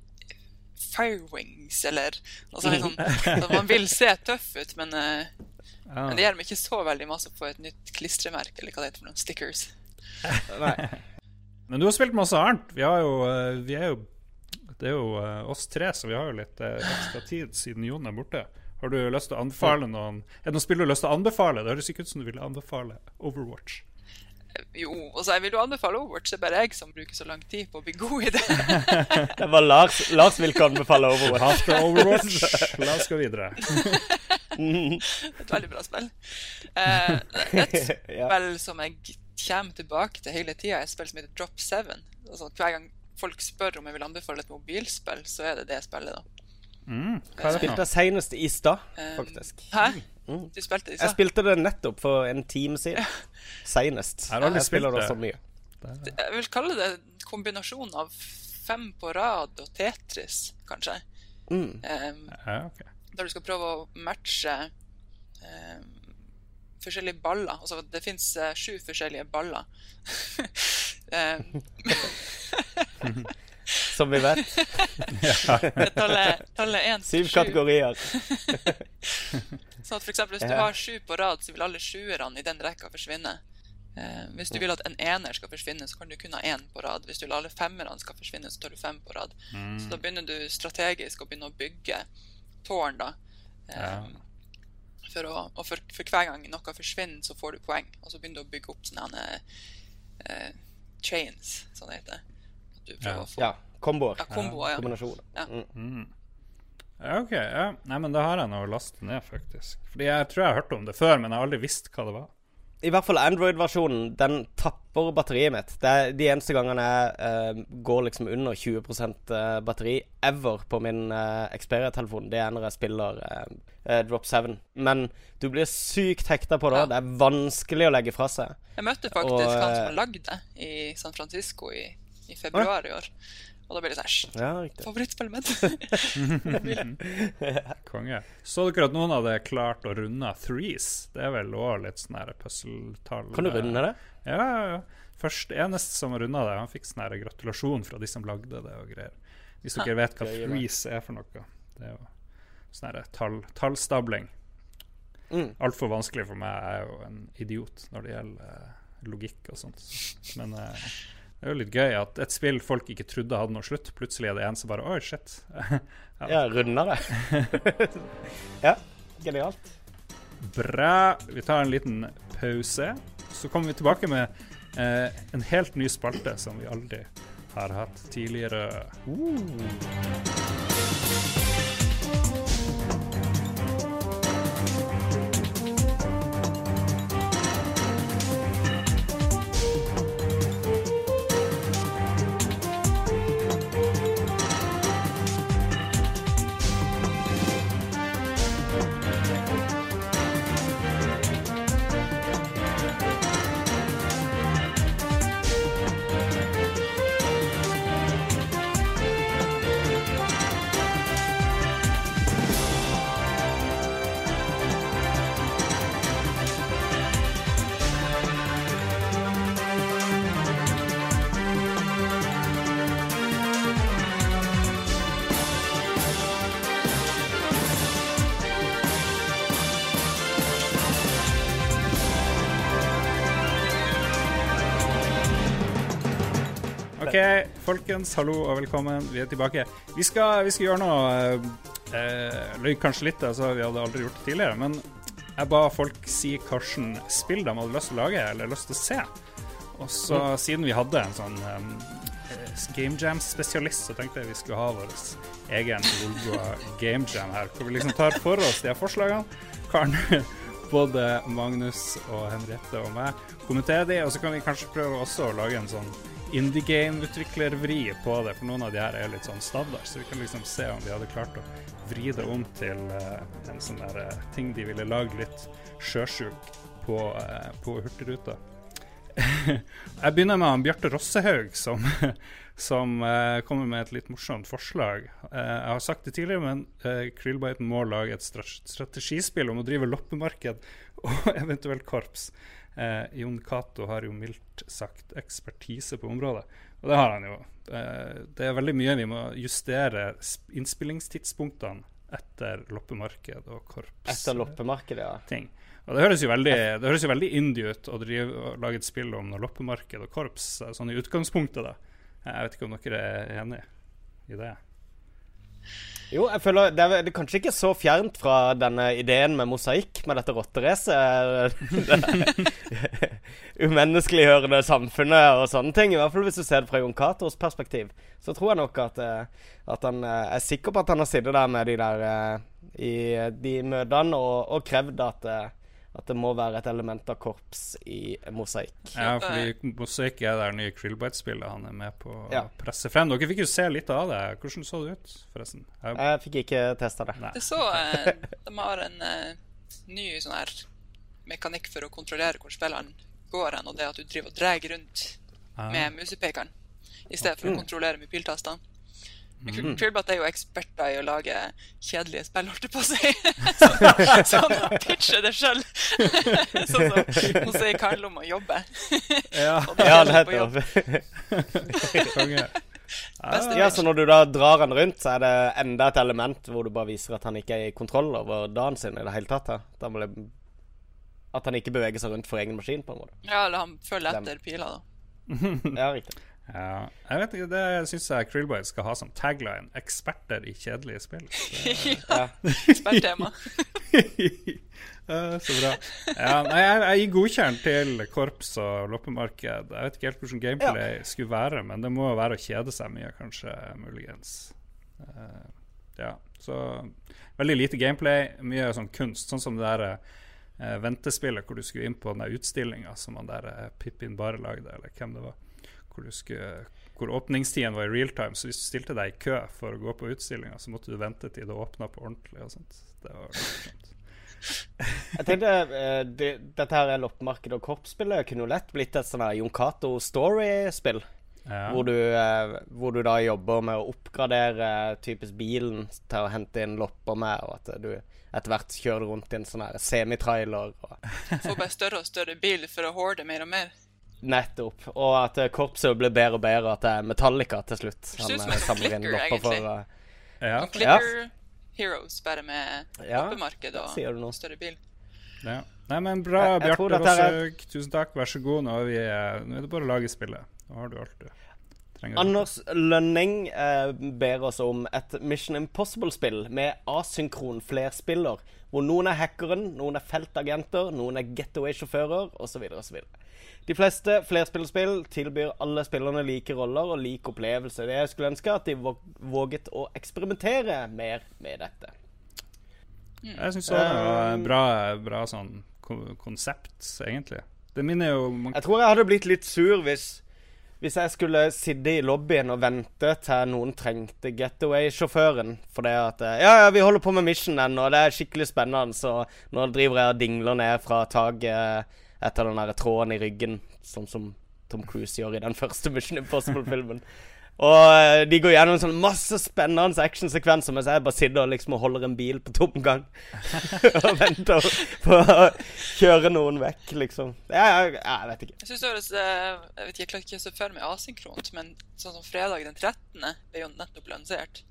firewings, eller noe sånt. Liksom, man vil se tøff ut, men, eh, Men det gjør meg ikke så veldig masse å få et nytt klistremerke, eller hva det heter for noen stickers. Nei. Men du har spilt masse annet. Vi har jo, eh, vi er jo Det er jo eh, oss tre, så vi har jo litt eh, ekstra tid siden Jon er borte. Har du lyst til å anbefale noen Er det noen spill du har lyst til å anbefale? Det høres ikke ut som du ville anbefale Overwatch. Jo, altså jeg vil jo anbefale Overwatch, det er bare jeg som bruker så lang tid på å bli god i det. Det var Lars Lars vil ikke anbefale Overwatch. Hater Overwatch. La oss gå videre. et veldig bra spill. Eh, et Ja. spill som jeg kommer tilbake til hele tida, er et spill som heter Drop 7. Altså, hver gang folk spør om jeg vil anbefale et mobilspill, så er det det spillet, da. Mm, hva er det Spilte senest i stad, Eh, faktisk. Hæ? Mm. Du spilte Jeg spilte det nettopp for en time siden. Seinest. Jeg Jeg spiller det så mye. Jeg vil kalle det en kombinasjon av fem på rad og Tetris, kanskje. Mm. Um, Ja, okay. der du skal prøve å matche um, forskjellige baller. Altså, det fins sju forskjellige baller. um, Som vi vet. det tallet, tallet 1 Syv til 7. kategorier. Så at for eksempel, hvis du har sju på rad, så vil alle sjuerne i den rekka forsvinne. Eh, hvis du vil at en ener skal forsvinne, så kan du kun ha én på rad. Hvis du vil alle femmerne skal forsvinne, så tar du fem på rad. Så da begynner du strategisk å begynne å bygge tårn, da. Eh, Ja. for å, og for, for hver gang noe forsvinner, så får du poeng. Og så begynner du å bygge opp sånne eh, chains, som det heter. At du prøver Ja. å få Ja. Komboer. ja, komboer. Ja. Kombinasjoner. Ja. Mm. Ja, ok. Ja. Nei, men da har jeg noe å laste ned, faktisk. Fordi jeg tror jeg har hørt om det før, men jeg har aldri visst hva det var. I hvert fall Android-versjonen. Den tapper batteriet mitt. Det er de eneste gangene jeg uh, går liksom under 20 eh, batteri ever på min uh, Xperia-telefon. Det er når jeg spiller uh, Drop 7. Men du blir sykt hekta på det. Ja. Det er vanskelig å legge fra seg. Jeg møtte faktisk Og, han som har lagd det i San Francisco i, i februar i år. Og da blir det sånn «Æsj, Ja, mitt. Konge. Så dere at noen hadde klart å runde threes? Det er vel òg litt sånn puzzle-tall Kan du runde det? Ja, ja, ja. Først eneste som runda det, han fikk sånn gratulasjon fra de som lagde det og greier. Hvis dere vet hva threes er for noe. Det er jo sånn tall, tallstabling. Mm. Altfor vanskelig for meg. Jeg er jo en idiot når det gjelder eh, logikk og sånt. Men eh, det er jo litt gøy at et spill folk ikke trodde hadde noe slutt, plutselig er det en som bare Oi, shit. Ja, runda det. ja, genialt. Bra. Vi tar en liten pause. Så kommer vi tilbake med eh, en helt ny spalte som vi aldri har hatt tidligere. OK, folkens, hallo og velkommen. Vi er tilbake. Vi skal, vi skal gjøre noe eh, Løy kanskje litt, altså, vi hadde aldri gjort det tidligere. Men jeg ba folk si hvilket spill de hadde lyst til å lage eller lyst til å se. Og så, siden vi hadde en sånn um, Game Jam-spesialist, så tenkte jeg vi skulle ha vår egen Volgoa Game Jam her. Hvor vi liksom tar for oss de her forslagene. Kan både Magnus og Henriette og meg kommentere de, og så kan vi kanskje prøve også å lage en sånn indie game-utviklervri på det, for noen av de her er litt sånn standard, så vi kan liksom se om de hadde klart å vri det om til uh, en sånn der uh, ting de ville lage litt sjøsjuk på, uh, på Hurtigruta. Jeg begynner med han Bjarte Rossehaug, som, som kommer med et litt morsomt forslag. Jeg har sagt det tidligere, men uh, Krillbiten må lage et strategispill om å drive loppemarked og eventuelt korps. Eh, Jon Cato har jo mildt sagt ekspertise på området, og det har han jo. Eh, det er veldig mye vi må justere innspillingstidspunktene etter loppemarked og korps. Etter loppemarkedet, ja. ting. Og det høres jo veldig, det høres jo veldig indie ut å drive, og lage et spill om når loppemarked og korps, sånn i utgangspunktet, da. Jeg vet ikke om dere er enig i det? Jo, jeg føler det er, det er kanskje ikke så fjernt fra denne ideen med mosaikk med dette rotteracet. Det umenneskeliggjørende samfunnet og sånne ting. I hvert fall hvis du ser det fra Jon Catos perspektiv. Så tror jeg nok at, eh, at han eh, er sikker på at han har sittet der med de der eh, i de møtene og, og krevd at, eh, at det må være et element av korps i mosaikk. Ja, fordi Mosaikk er det nye Krillbite-spillet han er med på å Ja. presse frem. Dere fikk jo se litt av det. Hvordan så det ut, forresten? Jeg, Jeg fikk ikke testa det. nei. Det så eh, De har en eh, ny sånn her mekanikk for å kontrollere hvor spillene går hen, og det at du driver og drar rundt Ah. med musepekeren i stedet for å kontrollere med piltastene. Men Mm. Er jo eksperter i å lage kjedelige spill, holdt jeg på å si. så, så han pitcher det sjøl. sånn som hun sier Karl om å jobbe. Ja, Ja, jobb. nettopp. konge. Ja, så når du da drar han rundt, så er det enda et element hvor du bare viser at han ikke er i kontroll over dagen sin i det hele tatt. Da. Da må det, at han ikke beveger seg rundt for egen maskin, på en måte. Ja, eller han følger etter pila, da. Ja, riktig. Ja. Jeg vet ikke, Det syns jeg Krillboy skal ha som tagline. 'Eksperter i kjedelige spill'. Det- ja. Eksperttema. Ja, så bra. Ja, nei, jeg, jeg gir godkjent til korps og loppemarked. Jeg vet ikke helt hvordan gameplay skulle være, men det må jo være å kjede seg mye, kanskje, muligens. Uh, ja, så veldig lite gameplay, mye sånn kunst. Sånn som det der uh, ventespillet hvor du skulle inn på den utstillinga som han der uh, Pippin bare lagde, eller hvem det var. Hvor, du skulle, hvor åpningstiden var i real time, så hvis du stilte deg i kø for å gå på utstillinga, så måtte du vente til det åpna på ordentlig og sånt. Det var morsomt. Jeg tenkte uh, det, Dette her er loppemarked og korpsspillet kunne jo lett blitt et sånn her Jon Cato Story-spill. Ja. Hvor, du, eh, hvor du da jobber med å oppgradere typisk bilen til å hente inn lopper med, og at du etter hvert kjører rundt i en sånn her semitrailer. Og Får bare større og større bil for å horde mer og mer. Nettopp. Og at eh, korpset blir bedre og bedre, og at det er Metallica til slutt. Han eh, samler inn lopper for eh, Ja, Clicker Heroes, bare med Ja, loppemarked og sier du noe. større bil. ja. Nei, men bra, Bjarte er- Tusen takk, vær så god. Nå er, vi, eh, nå er det bare å lage spillet. Nå har du alt du trenger. Anders Lønning eh, ber oss om et Mission Impossible-spill med asynkron flerspiller, hvor noen er hackeren, noen er feltagenter, noen er getaway-sjåfører osv. osv. De fleste flerspillerspill tilbyr alle spillerne like roller og lik opplevelse. Det jeg skulle ønske at de våget å eksperimentere mer med dette. Jeg syns det var et bra, bra sånn konsept, egentlig. Det minner jo man, Jeg tror jeg hadde blitt litt sur hvis hvis jeg skulle sitte i lobbyen og vente til noen trengte getaway-sjåføren for det at eh, Ja, ja, vi holder på med mission ennå, det er skikkelig spennende, så nå driver jeg og dingler ned fra taket etter den der tråden i ryggen, sånn som Tom Cruise gjør i den første Mission Impossible-filmen. Og eh, de går gjennom sånn masse spennende actionsekvenser mens jeg bare sitter og liksom holder en bil på tomgang. og venter på å kjøre noen vekk, liksom. Jeg, ja, jeg vet ikke. Jeg synes det høres eh, Jeg vet ikke, jeg klarer ikke å se for meg asynkront, men sånn som fredag den 13. ble jo nettopp lansert.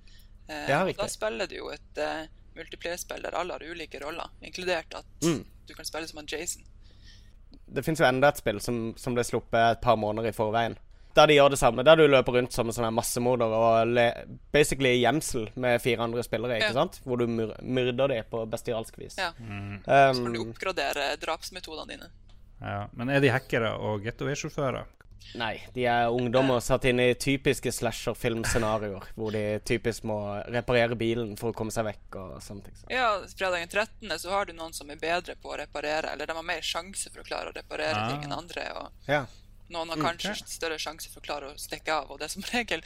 Eh, Ja, da spiller du jo et uh, multiplayer-spill der alle har ulike roller, inkludert at Mm. du kan spille som han Jason. Det fins jo enda et spill som, som ble sluppet et par måneder i forveien. Der de gjør det samme. Der du løper rundt som en sånn massemorder og le, basically gjemsel med fire andre spillere, ikke Ja. sant? Hvor du myr, myrder dem på bestialsk vis. Ja. mm, Så kan du Um, oppgradere drapsmetodene dine. ja. Men er de hackere og getaway-sjåfører? Nei, de er ungdommer satt inn i typiske slasherfilmscenarioer. Hvor de typisk må reparere bilen for å komme seg vekk og sånne ting. Så. Ja, fredag den 13. så har du noen som er bedre på å reparere, eller de har mer sjanse for å klare å reparere Ah. ting enn andre. og Ja. Noen har kanskje okay. større sjanse for å klare å stikke av, og det er som regel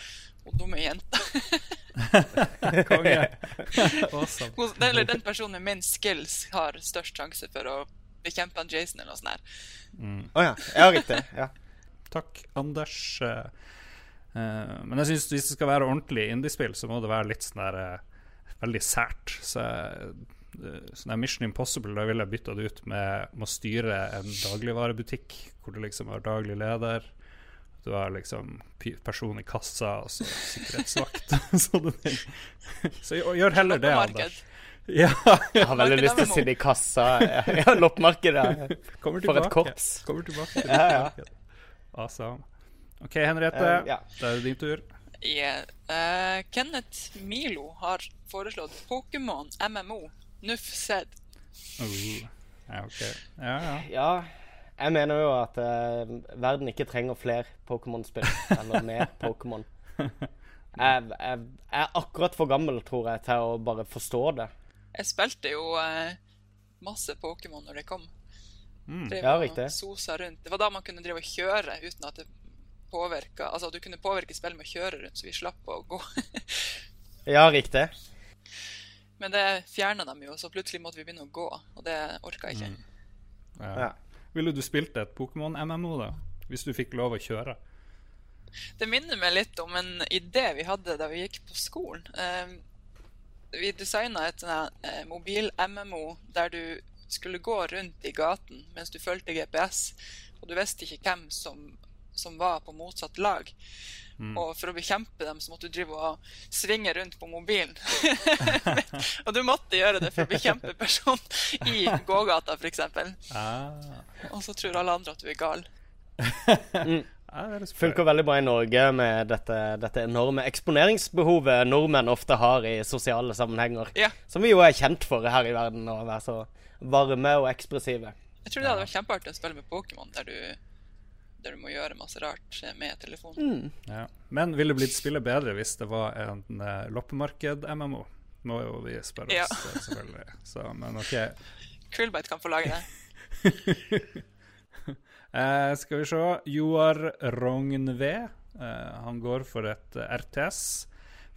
hun dumme jenta. Konge. awesome. Den- Eller den personen med minst skills har størst sjanse for å bekjempe Jason eller noe sånt. her. oh, ja. Ja, riktig. Ja. Takk, Anders. Eh, eh, men jeg synes hvis det skal være ordentlig indiespill, så må det være litt sånn der eh, Veldig sært. Så sånn Mission Impossible, da ville jeg bytta det ut med å styre en dagligvarebutikk, hvor du liksom har daglig leder. Du har liksom person i kassa og så sikkerhetsvakt og sånne ting. Så gjør- heller det, Anders. Ja, Jeg har veldig lyst til å sitte i kassa. Ja, loppemarkedet. kommer For et korps. Kommer tilbake til Ja, ja. Awesome. OK, Henriette. Uh, ja. Da er det din tur. Yeah. Uh, Kenneth Milo har foreslått Pokémon MMO. Nuff Z. Uh, Ja, ok. Ja, ja. Ja, jeg mener jo at uh, verden ikke trenger flere Pokémon-spill. Eller mer Pokémon. Jeg, jeg, jeg er akkurat for gammel, tror jeg, til å bare forstå det. Jeg spilte jo eh, masse Pokémon når det kom. Drev Ja, riktig. Sosa rundt. Det var da man kunne drive og kjøre uten at det påvirka Altså, du kunne påvirke spillet med å kjøre rundt, så vi slapp å gå. Ja, riktig. Men det fjerna de jo, så plutselig måtte vi begynne å gå, og det orka jeg ikke. Ja. Ja. Ville du spilt et Pokémon-MMO, da? Hvis du fikk lov å kjøre? Det minner meg litt om en idé vi hadde da vi gikk på skolen. Eh, vi designa et sånn eh, mobil-MMO der du skulle gå rundt i gaten mens du fulgte GPS, og du visste ikke hvem som, som var på motsatt lag. Og for å bekjempe dem så måtte du drive og svinge rundt på mobilen. og du måtte gjøre det for å bekjempe personen i gågata, f.eks. Ah. Og så tror alle andre at du er gal. Er Funker veldig bra i Norge med dette, dette enorme eksponeringsbehovet nordmenn ofte har i sosiale sammenhenger. Ja. Som vi jo er kjent for her i verden, å være så varme og ekspressive. Jeg tror det hadde vært kjempeartig å spille med Pokémon, der, du- der du må gjøre masse rart med telefonen. Ja. Men ville blitt spillet bedre hvis det var en uh, loppemarked-MMO? Må jo vi spørre oss, ja. selvfølgelig. Så, men OK. Krillbite kan få lage det. Eh, skal vi se. Joar Rognve. Eh, han går for et eh, RTS,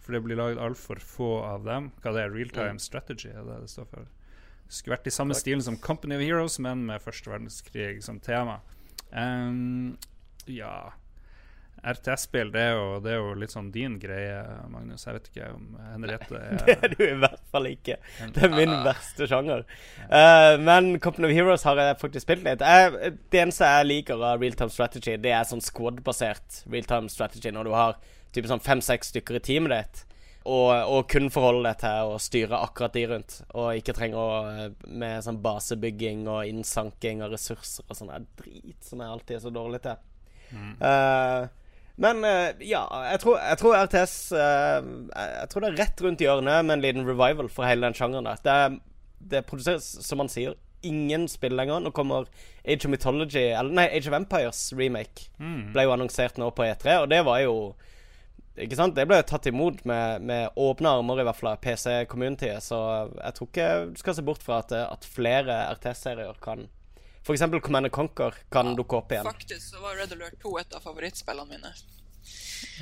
for det blir lagd altfor få av dem. Hva det er Real time strategy? er det det står for? Skulle vært i samme stilen som Company of Heroes, men med første verdenskrig som tema. Um, ja RTS-spill, det, det er jo litt sånn din greie, Magnus. Jeg vet ikke om Henriette er Det er du i hvert fall ikke. Det er min verste sjanger. Uh, men Company of Heroes har jeg faktisk spilt litt. Jeg, det eneste jeg liker av real time strategy, det er sånn squad-basert real time strategy, når du har type sånn fem-seks stykker i teamet ditt. Og, og kun forholde deg til å styre akkurat de rundt, og ikke trenger å eh, med sånn basebygging og innsanking av ressurser og sånn drit som jeg alltid er så dårlig til. Eh, men eh, ja, jeg tror, jeg tror RTS eh, Jeg tror det er rett rundt hjørnet med en liten revival for hele den sjangeren. der. Det, det produseres, som man sier, ingen spill lenger. Nå kommer Age of Mythology Eller nei, Age of Empires remake. Ble jo annonsert nå på E3, og det var jo Ikke sant? Det ble tatt imot med, med åpne armer, i hvert fall av PC-communityet. Så jeg tror ikke du skal se bort fra at, at flere RTS-serier kan F.eks. Command Conquer kan dukke opp igjen. Faktisk så var Red Alert 2 et av favorittspillene mine.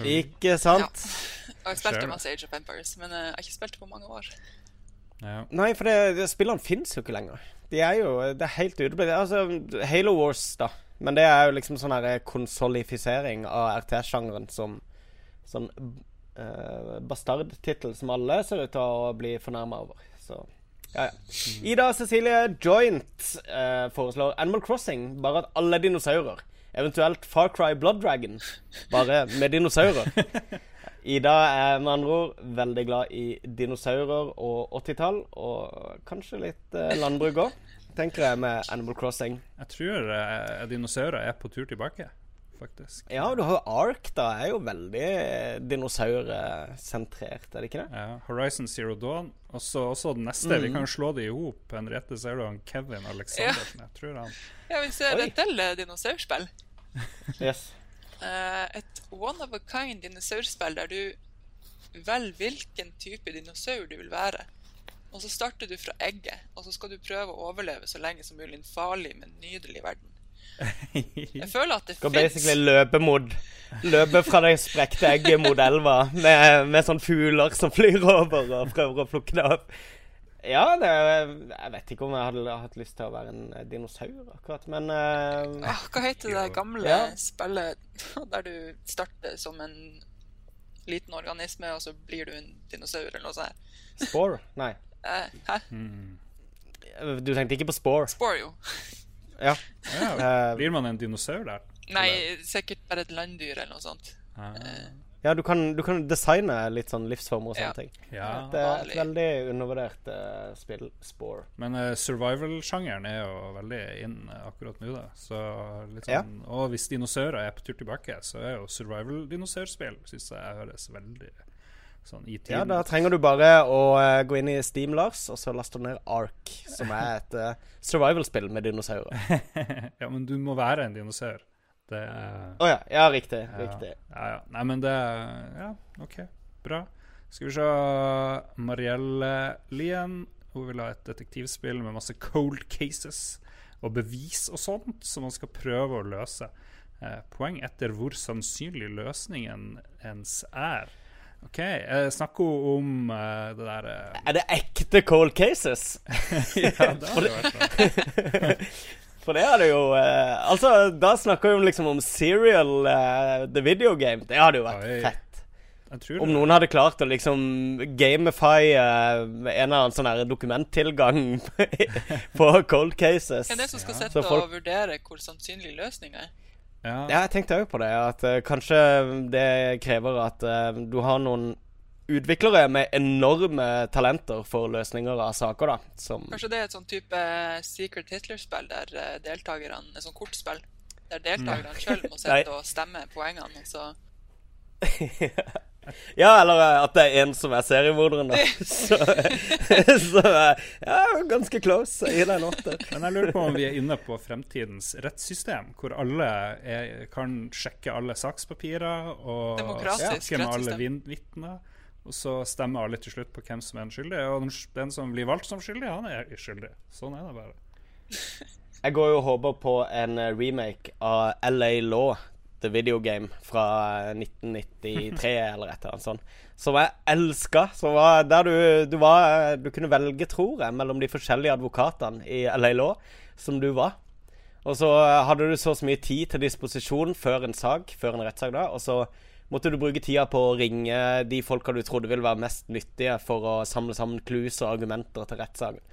Ikke sant? Og jeg spilte det. masse Age of Empires, men eh, jeg har ikke spilt på mange år. ja. Nei, for det, det, spillene fins jo ikke lenger. De er jo Det er helt uteblitt. Altså, Halo Wars, da. Men det er jo liksom sånn her konsolifisering av RTS-sjangeren som Sånn uh, bastardtittel som alle ser ut til å bli fornærma over. Så ja, ja. Ida Cecilie Joint eh, foreslår Animal Crossing, bare at alle er dinosaurer. Eventuelt Far Cry Blood Dragon, bare med dinosaurer. Ida er med andre ord veldig glad i dinosaurer og 80-tall, og kanskje litt eh, landbruk òg, tenker jeg, med Animal Crossing. Jeg tror eh, dinosaurer er på tur tilbake, faktisk. Ja, du har jo Ark, da. Er jo veldig dinosaursentrert, er det ikke det? Ja, Horizon Zero Dawn. Og så også den neste. Vi kan slå det i hop. Henriette ser du han Kevin Aleksandersen. Jeg tror han Ja, vi ser Oi. et del eh, dinosaurspill. Yes. Uh, et one of a kind dinosaurspill der du velger hvilken type dinosaur du vil være. Og så starter du fra egget, og så skal du prøve å overleve så lenge som mulig i en farlig, men nydelig verden. Jeg føler at det fins basically løpe mot Løpe fra det sprekte egget mot elva med, med sånn fugler som flyr over og prøver å plukke det opp. Ja, det Jeg vet ikke om jeg hadde hatt lyst til å være en eh, dinosaur, akkurat, men uh, Ah, Hva heter det gamle Ja. spillet der du starter som en liten organisme, og så blir du en dinosaur eller noe sånt? Spore? Nei. Eh, hæ? Du tenkte ikke på Spore? Spore, jo. Ja. ja, Eh, Blir man en dinosaur der? Nei, sikkert bare et landdyr eller noe sånt. Ah, ja, du kan, du kan designe litt sånn livsformer og sånne Ja. ting. ja. Det er et veldig undervurdert uh, spill. Spore. Men uh, survival-sjangeren er jo veldig inn uh, akkurat nå, da. Så litt Ja. sånn, Og hvis dinosaurer er på tur tilbake, så er jo survival-dinosaurspill Syns jeg høres veldig sånn Ja, da trenger du bare å uh, gå inn i Steam, Lars, og så laster du ned Ark, som er et uh, survival-spill med dinosaurer. ja, men du må være en dinosaur. Det er oh, ja. Ja, riktig. Ja. Riktig. Ja, ja. Nei, men det Ja, OK. Bra. Skal vi se Marielle Lien. Hun vil ha et detektivspill med masse cold cases og bevis og sånt som man skal prøve å løse. Eh, poeng etter hvor sannsynlig løsningen ens er. OK. Uh, snakker hun om uh, det der uh, Er det ekte cold cases? Ja, det hadde vært bra. For det hadde jo uh, Altså, da snakker vi om liksom om serial uh, the video game. Det hadde jo vært Oi. fett. Jeg tror Om det. noen hadde klart å liksom gamify uh, en eller annen sånn her dokumenttilgang på cold cases. Hvem er det som skal Ja. sitte Så folk- og vurdere hvor sannsynlig løsninga er? Ja. Ja, jeg tenkte òg på det. At uh, kanskje det krever at uh, du har noen utviklere med enorme talenter for løsninger av saker, da. Som Kanskje det er et sånn type Secret Hitler-spill der eh, deltakerne Et sånt kortspill der deltakerne sjøl må sitte og stemme poengene, og så Ja, eller eh, at det er en som er seriemorderen, da. Så, så eh, ja, ganske close. Jeg gir deg en åtter. Men jeg lurer på om vi er inne på fremtidens rettssystem, hvor alle er, kan sjekke alle sakspapirer og snakke med alle vitner. Og så stemmer alle til slutt på hvem som er den skyldige. Og den, den som blir valgt som skyldig, han er skyldig. Sånn er det bare. Jeg går jo og håper på en eh, remake av LA Law, The Video fra eh, 1993 eller et eller annet sånt. Som jeg elska. Som var der du, du var Du kunne velge, tror jeg, mellom de forskjellige advokatene i LA Law som du var. Og så hadde du så mye tid til disposisjon før en sak, før en rettssak da, og så måtte du bruke tida på å ringe de folka du trodde ville være mest nyttige for å samle sammen clues og argumenter til rettssaken.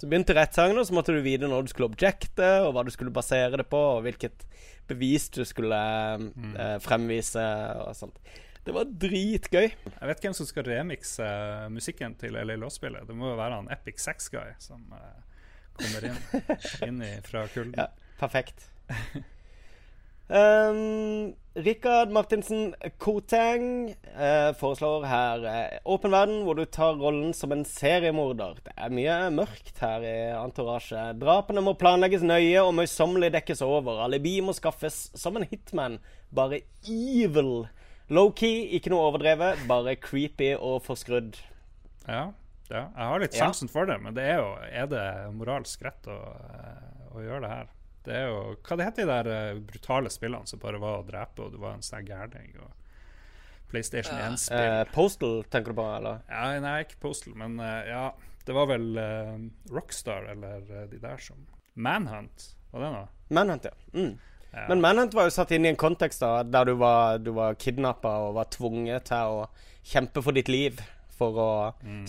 Så begynte rettssaken, og så måtte du vite når du skulle objekte, og hva du skulle basere det på, og hvilket bevis du skulle eh, fremvise, og sånt. Det var dritgøy. Jeg vet hvem som skal remikse eh, musikken til LA Law-spillet. Det må jo være han Epic Sex Guy som eh, kommer inn, inn i, fra kulden. Ja, perfekt. Um, Rikard Martinsen Koteng uh, foreslår her Åpen uh, verden hvor du tar rollen som en seriemorder. Det er mye mørkt her i Entourage. Drapene må planlegges nøye og møysommelig dekkes over. Alibi må skaffes som en hitman. Bare evil. Low-key, ikke noe overdrevet, bare creepy og forskrudd. Ja, ja. Jeg har litt Ja. sansen for det, men det er jo Er det moralsk rett å, eh, å gjøre det her? Det er jo Hva det heter de der eh, brutale spillene som bare var å drepe, og du var en sånn gærning? Og PlayStation 1-spill. Uh, Postal, tenker du på, eller? ja, nei, ikke Postal, men uh, ja. Det var vel uh, Rockstar eller eh, de der som Manhunt, var det noe? Manhunt, ja. Mm. Ja. Men Manhunt var jo satt inn i en kontekst da, der du var, du var kidnappa og var tvunget til å kjempe for ditt liv for å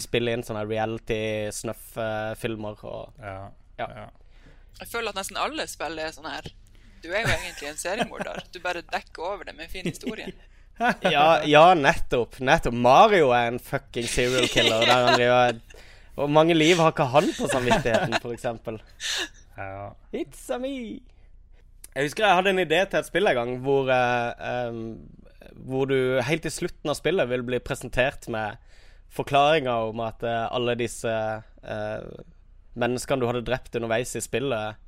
spille inn sånne reality-snuff-filmer. og ja, Ja. ja. Jeg føler at nesten alle spill er sånn her. Du er jo egentlig en seriemorder. Du bare dekker over det med en fin historie. ja, ja, nettopp. Nettopp. Mario er en fucking serial killer. Der han driver Hvor mange liv har ikke han på samvittigheten, f.eks.? ja. It's a me. Jeg husker jeg hadde en idé til et spill en gang hvor, uh, um, hvor du helt til slutten av spillet vil bli presentert med forklaringer om at uh, alle disse eh, menneskene du hadde drept underveis i spillet,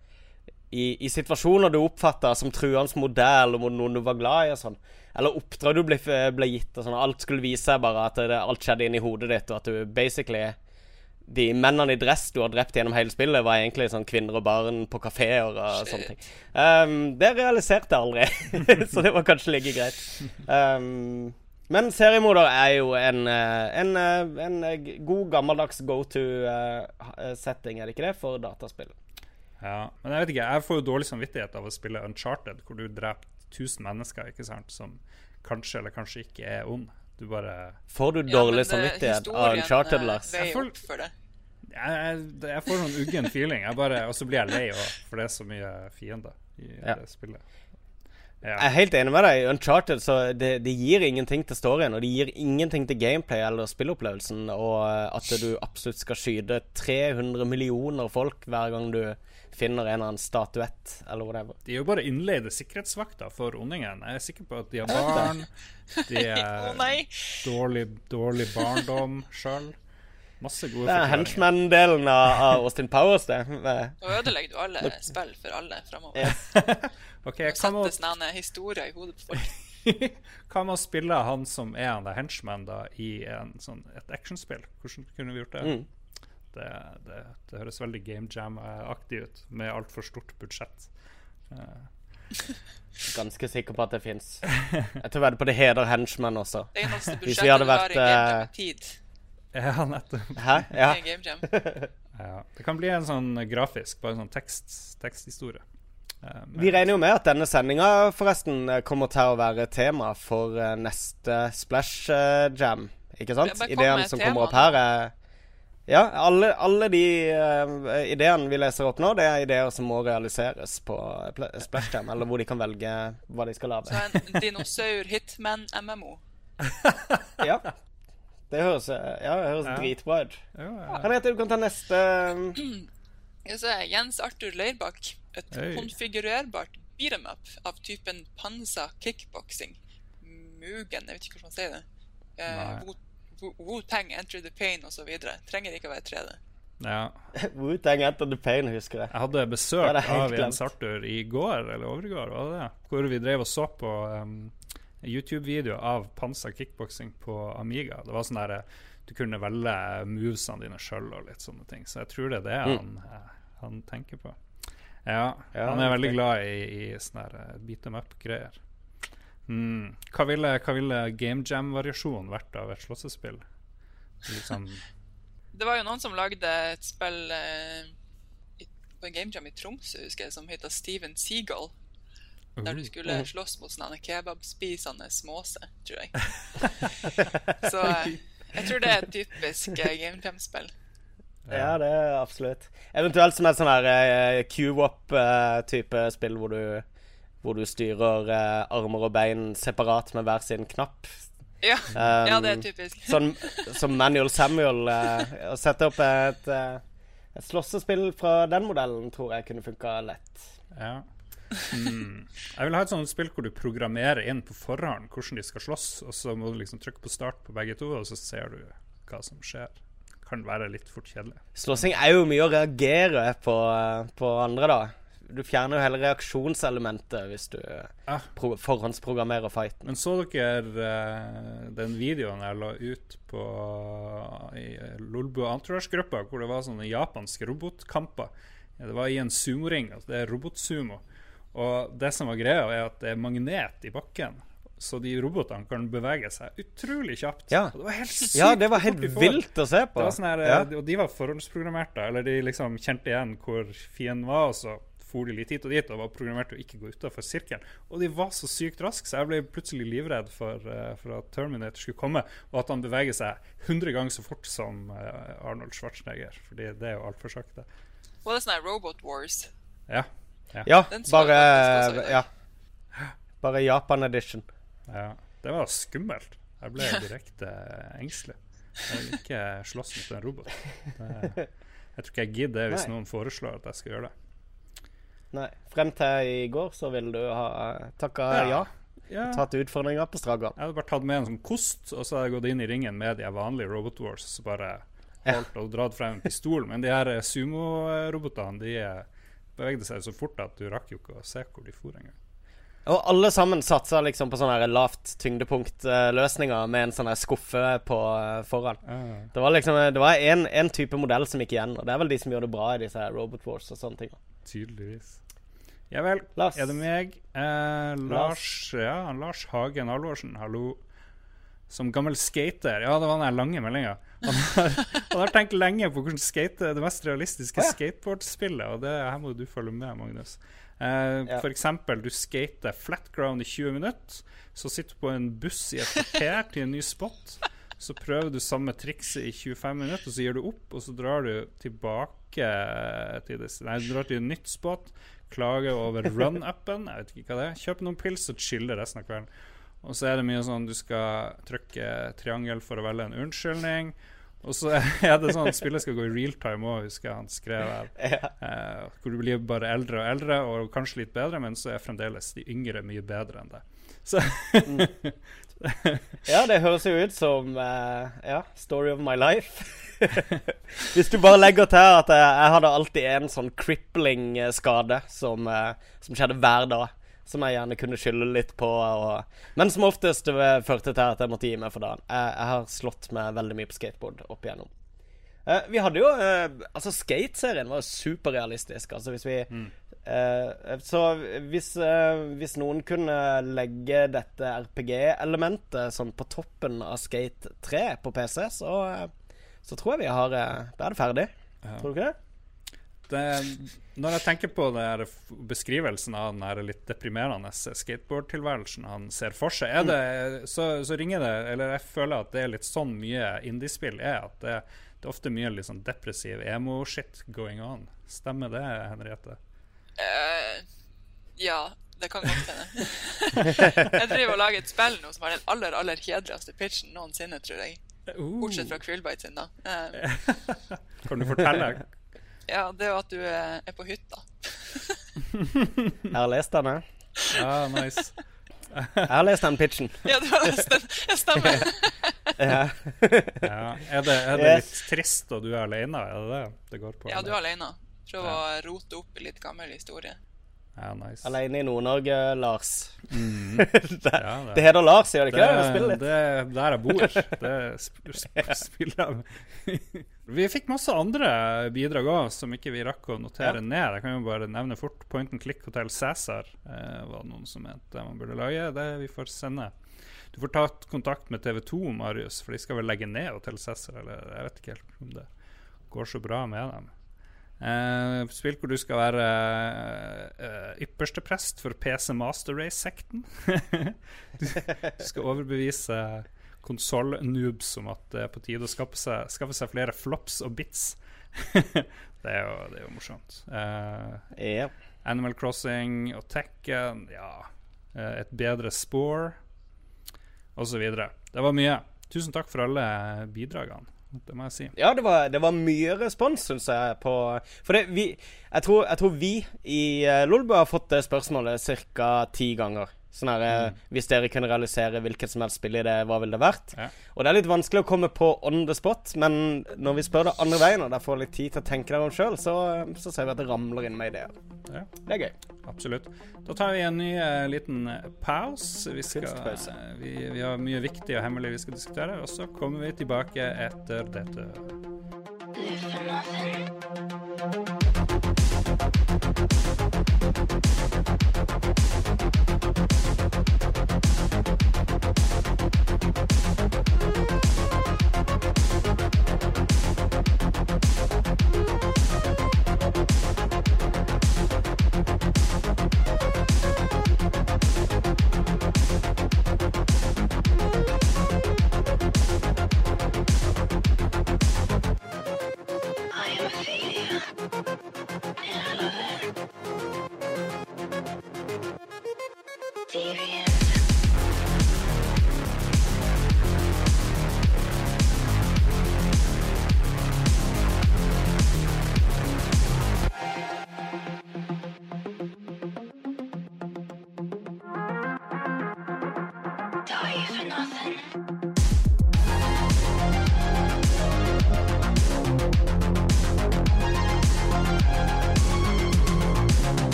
i, i situasjoner du oppfatta som truende modell mot noen du var glad i, og sånn, eller oppdrag du ble, ble gitt, og sånn, alt skulle vise seg bare at det, alt skjedde inni hodet ditt, og at du basically de mennene i dress du har drept gjennom hele spillet, var egentlig sånn kvinner og barn på kafeer og og sånne ting. Um, det realiserte jeg aldri, så det var kanskje like greit. Um, men seriemorder er jo en, eh, en, eh, en eh, god, gammeldags go to-setting, er det ikke det, for dataspill? Ja, men jeg vet ikke, jeg får jo dårlig samvittighet av å spille Uncharted, hvor du dreper 1000 mennesker, ikke sant, som kanskje eller kanskje ikke er ond. Du bare Får du Ja, men dårlig det- samvittighet av Uncharted, Lars? Jeg får- for det. Jeg, jeg, jeg får sånn uggen feeling, jeg bare, og så blir jeg lei òg, for det er så mye fiender i Ja. det spillet. Jeg er helt enig med deg. Uncharted så det, det gir ingenting til storyen, og det gir ingenting til gameplay eller spillopplevelsen. Og eh, at du absolutt skal skyte 300 millioner folk hver gang du finner en eller annen statuett eller whatever. De er jo bare innleide sikkerhetsvakter for ondingen. Jeg er sikker på at de har barn, de er dårlig, dårlig barndom sjøl. Masse gode Det er henchman-delen av, av Austin Powers, det. Nå ødelegger du alle spill for alle framover. Yeah. okay, Nå settes noen historier i hodet på folk. hva med å spille han som er han der henchman da, i en, sånn, et actionspill? Hvordan kunne vi gjort det? Mm. Det, det, det høres veldig Game Jam-aktig ut, med altfor stort budsjett. Uh. Ganske sikker på at det fins. Jeg tror vedder på det heder henchman også. Det eneste budsjettet du har i Game Jam, eh, er tid. Ja, nettopp. Hæ? Ja. i Game Jam. Ja. Det kan bli en sånn grafisk, bare en sånn tekst, teksthistorie. Eh, Vi regner jo med at denne sendinga forresten kommer til å være tema for eh, neste Splash eh, Jam. Ikke sant? Med som tema kommer opp her, er Ja, alle, alle de uh, ideene vi leser opp nå, det er ideer som må realiseres på Splash Jam, eller hvor de kan velge hva de skal Så en dinosaur-hitman-MMO. Ja. Det høres, eh, ja, det høres Ja. dritbra ut. Ja, ja. Henriette, du kan ta neste Ja, så er Jens Arthur Leirbakk. Et Hei. konfigurerbart beat 'em up av typen pansa kickboxing. Mugen, jeg vet ikke hvordan man sier det. Eh, Wu- Wu- Wu-Tang, Enter the Pain osv. Trenger ikke å være 3D. ja. Wu-Tang Enter the Pain, husker jeg. Jeg hadde besøk av Jens. Arthur i går, eller overgår, var det det? Hvor vi drev og så på um, YouTube-video av Pansa kickboksing på Amiga. Det var sånn der eh, Du kunne velge movesene dine sjøl og litt sånne ting. Så jeg tror det er det han, eh, han tenker på. Ja, Ja, han er veldig glad i, i sånne eh, beat them up-greier. Mm. Hva ville, hva ville game jam-variasjonen vært av et slåssespill? Liksom Det var jo noen som lagde et spill eh, på en game jam i Tromsø, husker jeg, som heter Steven Seagull. Der du skulle slåss mot sånne kebabspisende småse, tror jeg. Så eh, jeg tror det er et typisk eh, game jam-spill. Ja, det er absolutt. Eventuelt som et sånn her eh, Q-Wop-type spill hvor du, hvor du styrer eh, armer og bein separat med hver sin knapp. Ja, Um, ja det er typisk. Sånn som Manuel Samuel. eh, Å sette opp et, eh, et slåssespill fra den modellen tror jeg kunne funka lett. Ja. Mm. Jeg vil ha et sånt spill hvor du programmerer inn på forhånd hvordan de skal slåss, og så må du liksom trykke på start på begge to, og så ser du hva som skjer. Kan være litt fort kjedelig. Slåssing er jo mye å reagere på, eh, på andre, da. Du fjerner jo hele reaksjonselementet hvis du eh, Ah. forhåndsprogrammerer fighten. Men så dere eh, den videoen jeg la ut på i Lolbu Entourage-gruppa, hvor det var sånne japanske robotkamper? Det var i en sumoring. Altså det er robotsumo. Og det som var greia, er at det er magnet i bakken. Så de robotene kan bevege seg utrolig kjapt. Ja. Og det var helt sykt Ja, det var helt vilt å se på. Det var sånn her, ja. Og de var forhåndsprogrammerte, eller de liksom kjente igjen hvor fienden var, og så for de litt hit og dit og var programmert til å ikke gå utafor sirkelen. Og de var så sykt raske, så jeg ble plutselig livredd for, eh, for at Terminator skulle komme, og at han beveger seg 100 ganger så fort som eh, Arnold Schwarzenegger, fordi det er jo altfor sakte. Er sånn her Robot Wars. Ja. Ja, bare. Ja. Bare Japan edition. ja. Det var skummelt. Jeg ble direkte engstelig. Jeg vil ikke slåss mot en robot. Det, jeg tror ikke jeg gidder det hvis Nei. noen foreslår at jeg skal gjøre det. Nei. Frem til i går så ville du ha takka ja. Ja. Ja. Tatt utfordringa på strak arm. Jeg hadde bare tatt med en sånn kost, og så hadde jeg gått inn i ringen med de vanlige Robot Wars. Så bare holdt og dratt frem en pistol. Men de her eh, sumo-robotene de eh, bevegde seg så fort at du rakk jo ikke å se hvor de for engang. Og alle sammen satsa liksom på sånne lavt tyngdepunkt-løsninger med en sånn skuffe på eh, foran. Ah, Det var liksom Det var en type modell som gikk igjen, og det er vel de som gjør det bra i disse Robot Wars og sånne ting. tydeligvis. Ja vel. Lars. Er det meg? Eh, Lars Ja, Lars Hagen Halvorsen, hallo. Som gammel skater Ja, det var den lange meldinga. Han, har- han har tenkt lenge på hvordan skate det mest realistiske ja. skateboardspillet, og det, her må du følge med, Magnus. Uh, Ja. Eksempel, du skater flat ground i 20 minutter, så sitter du på en buss i et kvarter til en ny spot. Så prøver du samme trikset i 25 minutter, og så gir du opp, og så drar du tilbake til det Nei, du drar til en nytt spot, klager over run-upen, jeg vet ikke hva det er. Kjøp noen pils og chille resten av kvelden. Og så er det mye sånn du skal trykke triangel for å velge en unnskyldning. Og så er det sånn at spillet skal gå i real time òg, husker jeg han skrev her. Eh, hvor du blir bare eldre og eldre, og kanskje litt bedre, men så er fremdeles de yngre mye bedre enn det. Så Ja, det høres jo ut som uh, Ja, story of my life. Hvis du bare legger til at jeg, jeg hadde alltid en sånn crippling eh, skade som, uh, som skjedde hver dag. Som jeg gjerne kunne skylde litt på. Og, men som oftest førte til at jeg måtte gi meg for dagen. Jeg, jeg har slått meg veldig mye på skateboard opp igjennom. Eh, vi hadde jo eh, Altså, Skate-serien var superrealistisk. Altså, hvis vi Eh, så hvis, hvis noen kunne legge dette RPG-elementet sånn på toppen av Skate 3 på PC, så, så tror jeg vi har Da er det ferdig. Tror du ikke det? det, når jeg tenker på det her beskrivelsen av den her litt deprimerende skateboardtilværelsen han ser for seg, er det, så, så ringer det Eller jeg føler at det er litt sånn mye indiespill er. At det, det er ofte mye litt sånn depressiv emo-shit going on. Stemmer det, Henriette? Uh, ja, det kan godt hende. jeg driver og lager et spill nå som har den aller aller kjedeligste pitchen noensinne, tror jeg. Bortsett fra Krillbite sin, da. Eh, Kan du fortelle? Ja, det er jo at du er på hytta. Jeg har lest denne. Ja, nice. Jeg har lest den pitchen. Ja, du har lest den. Jeg stemmer. Ja. Ja. Er det, er det litt trist, og du er alene? Er det det det går på? Ja, du er alene. Prøv å rote opp i litt gammel historie. Ja, nice. Alene i Nord-Norge, Lars. Mm. det, Ja, det- det heter Lars, gjør det ikke det? det? Litt. det er der jeg bor. Det sp sp spiller jeg Vi fikk masse andre bidrag òg som ikke vi rakk å notere Ja. ned. Jeg kan jo bare nevne fort Point and Click Hotel Cæsar. Eh, var det noen som mente man burde lage. Det vi får sende. Du får ta kontakt med TV2, Marius, for de skal vel legge ned Hotel Cæsar. Eller jeg vet ikke helt om det går så bra med dem. Eh, spill hvor du skal være uh, ypperste prest for PC Master Race-sekten. du, du skal overbevise konsoll-noobs om at det er på tide å skaffe seg, skaffe seg flere flops og bits. det, er jo, det er jo morsomt. Ja. Animal Crossing og Tekken, ja. eh, et bedre spore, osv. Det var mye. Tusen takk for alle bidragene. Det må jeg si. Ja, det var, det var mye respons, syns jeg, på For det, vi jeg tror, jeg tror vi i uh, Lolbu har fått det spørsmålet ca. ti ganger. Sånn her, mm. Hvis dere kunne realisere hvilket som helst spill i det, hva ville det vært? Ja. Og det er litt vanskelig å komme på on the spot, men når vi spør det andre veien, og dere får litt tid til å tenke dere om sjøl, så, så ser vi at det ramler inn med ideer. Ja. Det er gøy. Absolutt. Da tar vi en ny uh, liten eh, pause. Vi, skal, eh, vi, vi har mye viktig og hemmelig vi skal diskutere, og så kommer vi tilbake etter dette. Live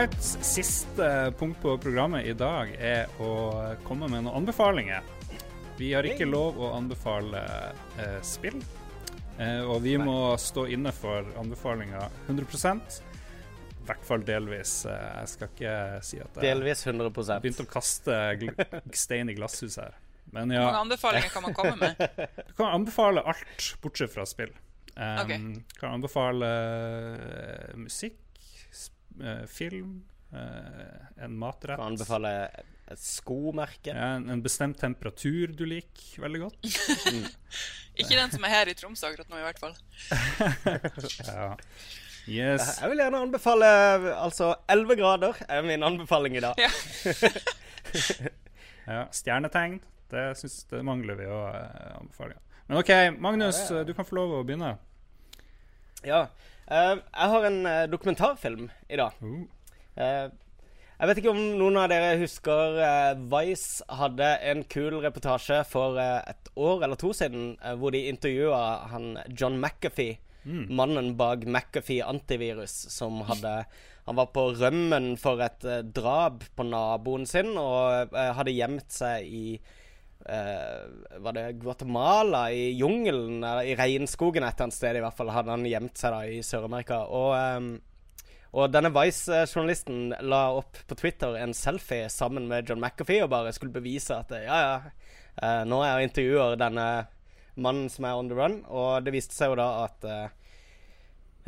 right. Siste punkt på programmet i dag er å komme med noen anbefalinger. Vi har ikke lov å anbefale eh, spill, eh, og vi må stå inne for anbefalinga 100 I hvert fall delvis. Eh, jeg skal ikke si at jeg Delvis 100 begynte å kaste gl stein i glasshuset her. Men Hvor ja, mange anbefalinger kan man komme med? du kan anbefale alt bortsett fra spill. Um, okay. Kan anbefale eh, musikk, eh, film, eh, en matrett. Kan anbefale et skomerke. Ja, en, en bestemt temperatur du liker veldig godt. Ikke den som er her i Tromsø akkurat nå, i hvert fall. Ja. Yes. Jeg vil gjerne anbefale altså 11 grader er min anbefaling i dag. Ja. Ja. Stjernetegn. Det, synes, det mangler vi å eh, anbefale. Men OK, Magnus, Ja, er- du kan få lov å begynne. Ja. Eh, jeg har en uh, dokumentarfilm i dag. Uh. Jeg vet ikke om noen av dere husker Vice hadde en kul reportasje for et år eller to siden hvor de intervjua han John McAfee, mannen bak McAfee antivirus, som hadde Han var på rømmen for et drap på naboen sin og hadde gjemt seg i Var det Guatemala, i jungelen, eller i regnskogen et eller annet sted i hvert fall, hadde han gjemt seg da i Sør-Amerika. Og, ehm, Og denne Vice-journalisten la opp på Twitter en selfie sammen med John McAfee og bare skulle bevise at ja, ja, eh, nå er jeg og intervjuer denne mannen som er on the run. Og det viste seg jo da at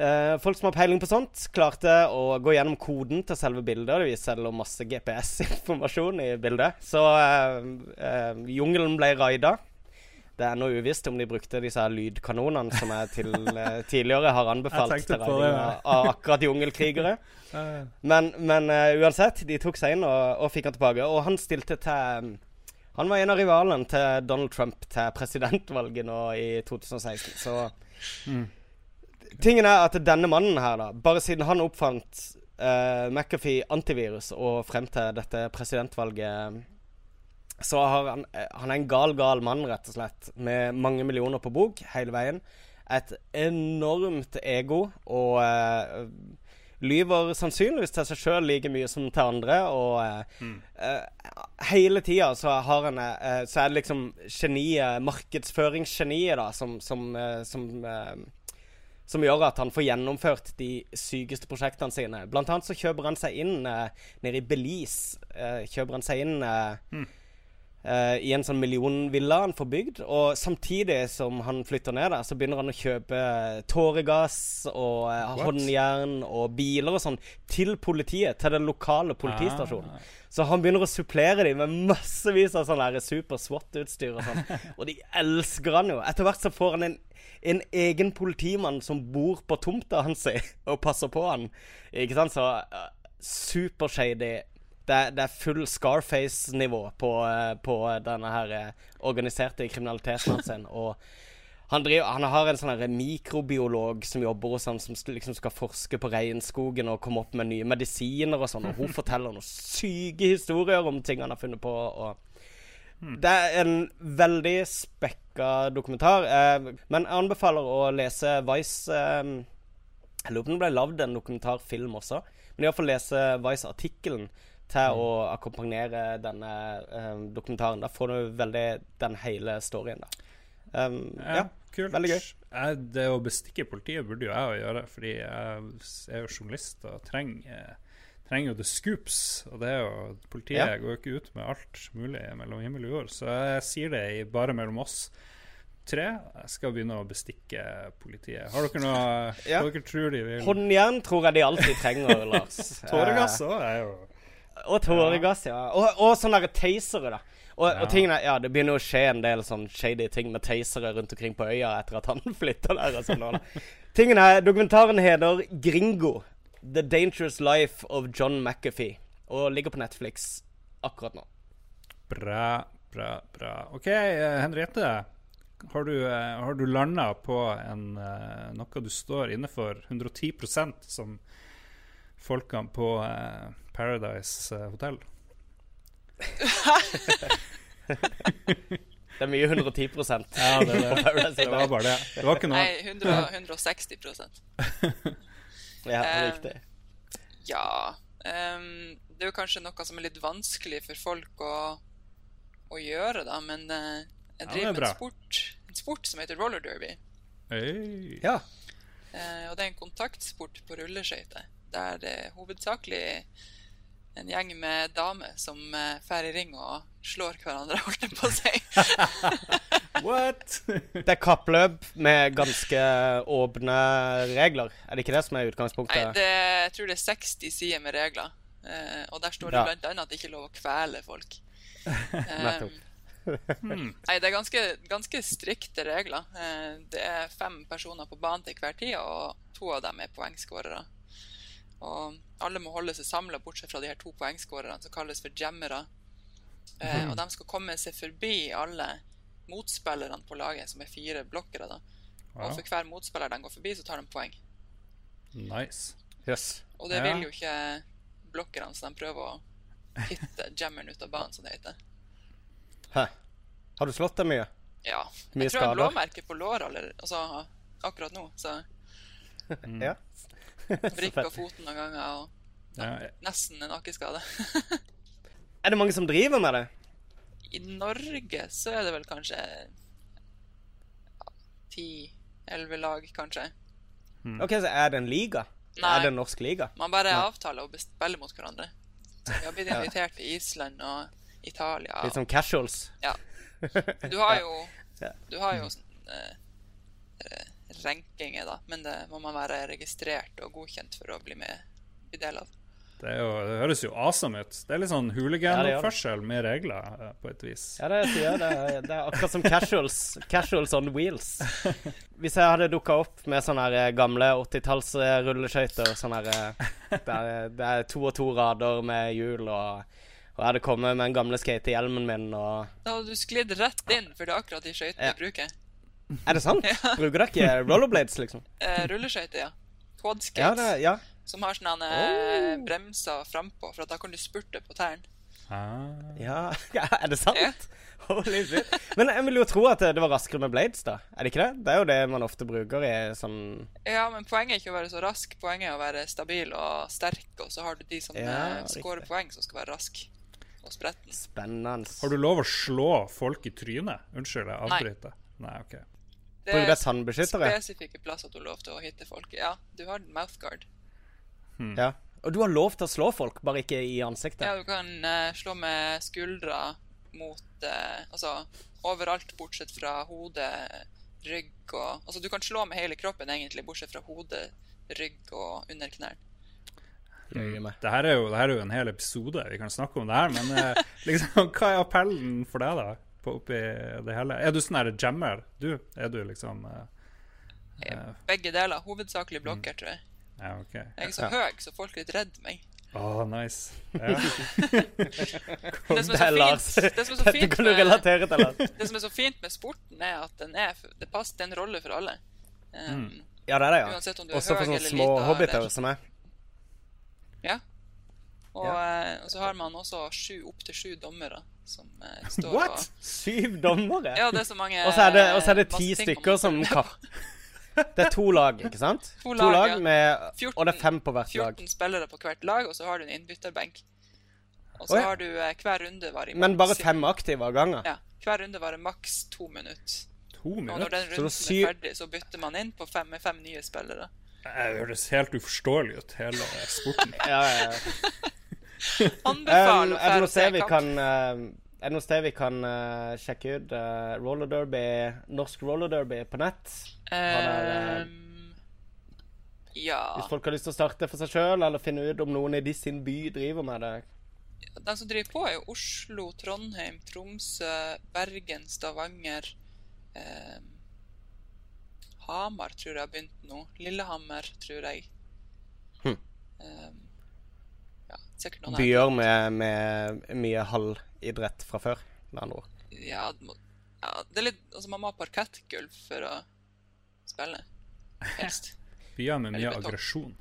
eh, folk som har peiling på sånt, klarte å gå gjennom koden til selve bildet. Det viser selv masse GPS-informasjon i bildet. Så uh, uh, jungelen ble raida. Det er ennå uvisst om de brukte disse lydkanonene som jeg til, tidligere har anbefalt til raiding av, akkurat jungelkrigere. Men, men uansett, de tok seg inn og, og fikk han tilbake. Og han stilte til Han var en av rivalene til Donald Trump til presidentvalget nå i 2016. Så Mm. Tingen er at denne mannen her, da Bare siden han oppfant uh, McAfee antivirus og frem til dette presidentvalget så har han eh, Han er en gal, gal mann, rett og slett. Med mange millioner på bok hele veien. Et enormt ego og uh, lyver sannsynligvis til seg sjøl like mye som til andre. Og uh, mm. uh, hele tida så har han eh, Så er det liksom geniet, markedsføringsgeniet, da, som som, eh, som eh, som gjør at han får gjennomført de sykeste prosjektene sine. Blant annet så kjøper han seg inn eh, nede i Belize. Eh, kjøper han seg inn eh, eh, i en sånn millionvilla han får bygd. Og samtidig som han flytter ned der, så begynner han å kjøpe tåregass og eh, håndjern og biler og sånn til politiet. Til den lokale politistasjonen. Ah. Så han begynner å supplere dem med massevis av sånn super SWAT-utstyr og sånn. Og de elsker han jo. Etter hvert så får han en, en egen politimann som bor på tomta hans og passer på han. Ikke sant? Så uh, supershady. Det, det er full Scarface-nivå på, uh, på denne her uh, organiserte kriminaliteten hans. Og han, driver, han har en sånn mikrobiolog som jobber hos han som liksom skal forske på regnskogen og komme opp med nye medisiner og sånn. Og hun forteller noen syke historier om ting han har funnet på. Og det er en veldig spekka dokumentar. Eh, men jeg anbefaler å lese Vice eh, Jeg lurer på om det ble lagd en dokumentarfilm også. Men iallfall lese Vice-artikkelen til å akkompagnere denne eh, dokumentaren. Da får du veldig den hele storyen, da. Um, Ja, ja. kult. veldig gøy. Det å bestikke politiet burde jo jeg gjøre, fordi jeg er jo journalist og trenger, trenger jo the scoops. Og det er jo, politiet Ja. går jo ikke ut med alt mulig mellom himmel og jord, så jeg sier det i, bare mellom oss tre. Jeg skal begynne å bestikke politiet. Har dere noe Ja. Dere tror de vil? Håndjern tror jeg de alltid trenger, Lars. Tåregass òg er jo og tåregass, ja. Og, og sånne tasere, da. Og, Ja. og tingene, ja, Det begynner å skje en del sånn shady ting med tasere rundt omkring på øya etter at han flytta der. og sånn. Tingene Dokumentaren heter 'Gringo'. The Dangerous Life of John McAfee. Og ligger på Netflix akkurat nå. Bra, bra, bra. OK, eh, Henriette. Har du, eh, har du landa på en, eh, noe du står inne for 110% som folkene på Paradise Hotel? Det er mye 110% Ja, det, det, det var bare det. Det var ikke noe Nei, 100, 160% Ja, riktig. Um, Ja. Um, det er jo kanskje noe som er litt vanskelig for folk å, å gjøre, da, men uh, jeg Ja, er driver med en sport, en sport som heter roller derby. Hey. Ja. Uh, og det er en kontaktsport på rulleskøyter. Der det er hovedsakelig en gjeng med damer som drar i ring og slår hverandre, holdt jeg på å si. What? Det er kappløp med ganske åpne regler. Er det ikke det som er Nei, utgangspunktet? det, jeg tror det er 60 sider med regler. Uh, og der står det Ja. annet at det ikke er lov å kvele folk. Um, Nettopp. Nei, det er ganske, ganske strikte regler. Uh, Det er fem personer på banen til hver tid, og to av dem er poengskårere. Og alle må holde seg samla, bortsett fra de her to poengskårerne, som kalles for jammere. Eh, og de skal komme seg forbi alle motspillerne på laget, som er fire blokkere. da. Og for hver motspiller de går forbi, så tar de poeng. Nice. Yes. Og det vil jo ikke blokkerne, så de prøver å hitte jammeren ut av banen, som det heter. Hæ. Har du slått deg mye? Ja. Mye jeg tror jeg har blåmerke på låret altså, akkurat nå. Så Ja. vrikka foten noen ganger og Ja, nesten en akkeskade. Er det mange som driver med det? I Norge så er det vel kanskje ti-elleve lag, kanskje. Ok, så er det en liga? Nei. Er det norsk liga? Man bare Nei. avtaler å spille mot hverandre. Så vi har blitt invitert til Island og Italia. Litt som casuals? Ja. Du har jo, Ja. du har jo sånn eh, eh, rankinger, da, men det må man være registrert og godkjent for å bli med i del av. Det, er jo, det høres jo awesome ut. Det er litt sånn Ja, hooligan-oppførsel med regler, eh, på et vis. Ja, det det, er, det er akkurat som casuals. Casuals on wheels. Hvis jeg hadde dukka opp med sånne eh, gamle 80-talls-rulleskøyter sånn eh, der det er to og to rader med hjul, og, og jeg hadde kommet med den gamle skatehjelmen min og Da hadde du sklidd rett inn, for det er akkurat de skøytene Ja. jeg bruker. Er det sant? Bruker dere ikke rollerblades, liksom? Uh, Rulleskøyter, ja. Ja, Quadskates. det, ja. Som har sånne oh. bremser frampå, for at da kan du spurte på tærne. Ah. ja. Er det sant? Ja. Holy shit. Men jeg vil jo tro at det, var raskere med blades, da. Er det ikke det? Det er jo det man ofte bruker i sånn Ja, men poenget er ikke å være så rask. Poenget er å være stabil og sterk, og så har du de som Ja, eh, scorer poeng, som skal være rask og spretten. spennende. Har du lov å slå folk i trynet? Unnskyld, jeg avbryter. Nei, OK. Det Bruker er det tannbeskyttere? spesifikke plasser du har lov til å hitte folk. Ja, du har mouthguard. Ja. Og du har lov til å slå folk, bare ikke i ansiktet? Ja, du kan uh, slå med skuldra mot uh, Altså overalt bortsett fra hode, rygg og Altså du kan slå med hele kroppen egentlig, bortsett fra hode, rygg og under knærne. Jøye. Det her, er jo, det her er jo en hel episode vi kan snakke om det her, men eh, liksom, hva er appellen for deg, da? På, oppi det hele? Er du sånn her jammer? Du? Er du liksom Eh, Begge deler. Hovedsakelig blokker, tror jeg. Ja, okay. Jeg er så høy, så folk er litt redd meg. Å, nice. Ja. Det som er så fint, det som er så Dette fint kan du relatere til, Lars. det som er så fint med sporten, er at den er, det passer, er en rolle for alle. Um, Ja, det er det, ja. Uansett om du er Også for sånne små hobbiter som meg. Ja. Og, eh, og så har man også sju, opptil sju dommere som eh, står What?! Syv dommere? Ja, det er så mange Og så er det, og så er det ti stykker som. Det er to lag, ikke sant? To lag, ja. med 14 Og det er fem på hvert lag. 14 spillere på hvert lag, og så har du en innbytterbenk. Og så oh, ja. har du eh, hver runde varer Men bare fem aktive av gangen? Ja. Hver runde varer maks to minutter. To Og når minutter? den Så runden syv- er ferdig, så bytter man inn på fem, med fem nye spillere. Det høres helt uforståelig ut, hele sporten. Ja, ja, ja. Um, Anbefaler er det å se kamp. kan uh, Er det noe sted vi kan uh, sjekke ut uh, roller derby, norsk roller derby på nett? Har dere- Ehm, ja Hvis folk har lyst til å starte for seg sjøl, eller finne ut om noen i de sin by driver med det? De som driver på, er jo Oslo, Trondheim, Tromsø, Bergen, Stavanger ehm, Hamar tror jeg har begynt nå. Lillehammer, tror jeg. Hm. Um, sikkert noen. Byer med, med mye halvidrett fra før, med andre ord. Ja, det ja, det er litt Altså, man må ha parkettgulv for å spille. Helst. Byer med mye aggresjon.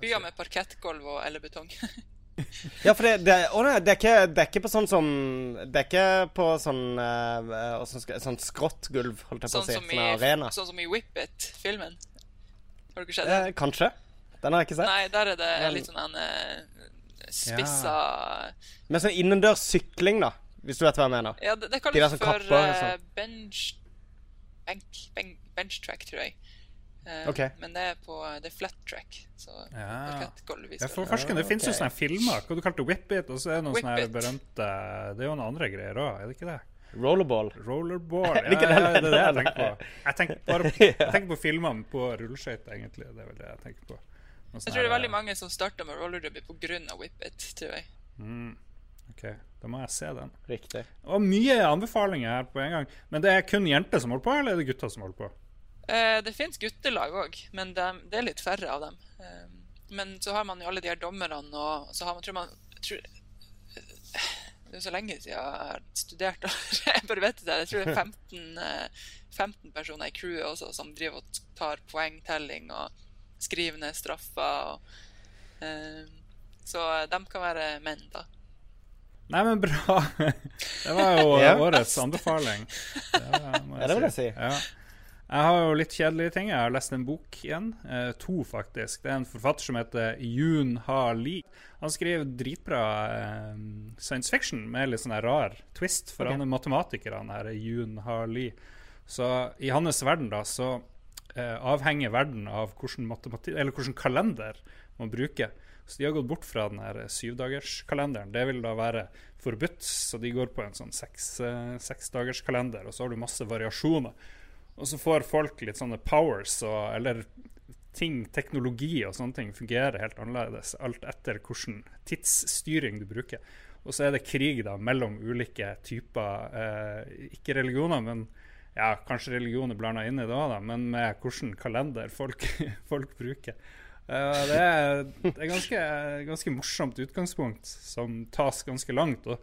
Byer med parkettgulv og eller betong. Ja, for det, det, å nei, det, er ikke, det er ikke på sånn som Det er ikke på sånn uh, Sånn skrått gulv, holdt jeg på sånn, å si. som Sånn i, arena. sånn som i Whip It-filmen. Har du ikke sett den? Eh, kanskje. Den har jeg ikke sett. Nei, der er det Men- litt sånn en spissa Men sånn innendørs sykling, da. Hvis du vet hva jeg mener. Ja, det, det De kalles De for kapper og eh, sånn. bench bench, bench bench track, tror jeg. Uh, okay. Men det er på Det er flat track. Så Ja. vi Ja, for forsken, det finnes jo sånne filmer. Hva du kalte? Whip It? Og så er det noen sånne berømte Det er jo noen andre greier òg, er det ikke det? Rollerball. Rollerball. Ja, ja, ja, det? det er det jeg tenker på. Jeg tenker bare på, jeg tenker på filmene på rulleskøyter, egentlig. Det er vel det jeg tenker på. Jeg tror det er veldig mange som starter med roller derby pga. Whip It, tror jeg. Mm, OK, da må jeg se den. Riktig. Og mye anbefalinger her på en gang. Men det er kun jenter som holder på, eller er det gutter som holder på? Eh, det fins guttelag òg, men dem- det er litt færre av dem. Eh, men så har man jo alle de her dommerne, og så har man, tror man tror, Det er jo så lenge siden jeg har studert. jeg bare vet det. Jeg tror det er 15, eh, 15 personer i crewet også som driver og tar poengtelling og skriver ned straffer. Og, eh, så de kan være menn, da. Nei, men bra. Det var jo Ja. årets anbefaling. Det må Ja, det vil jeg si. Ja. Jeg har jo litt kjedelige ting. Jeg har lest en bok igjen. Eh, to, faktisk. Det er en forfatter som heter Yoon Ha Lee. Han skriver dritbra eh, science fiction med litt sånn rar twist, for okay. han er matematiker, han her Yoon Ha Lee. Så i hans verden, da, så eh, avhenger verden av hvilken, kalender man bruker. Så de har gått bort fra den her syvdagerskalenderen. Det vil da være forbudt, så de går på en sånn eh, seksdagerskalender, og så har du masse variasjoner. Og så får folk litt sånne powers, og, eller ting, teknologi og sånne ting fungerer helt annerledes, alt etter hvilken tidsstyring du bruker. Og så er det krig da mellom ulike typer, eh, ikke religioner, men ja, kanskje religion er blanda inn i det òg, men med hvilken kalender folk, folk bruker. Uh, det er er ganske, ganske morsomt utgangspunkt som tas ganske langt. og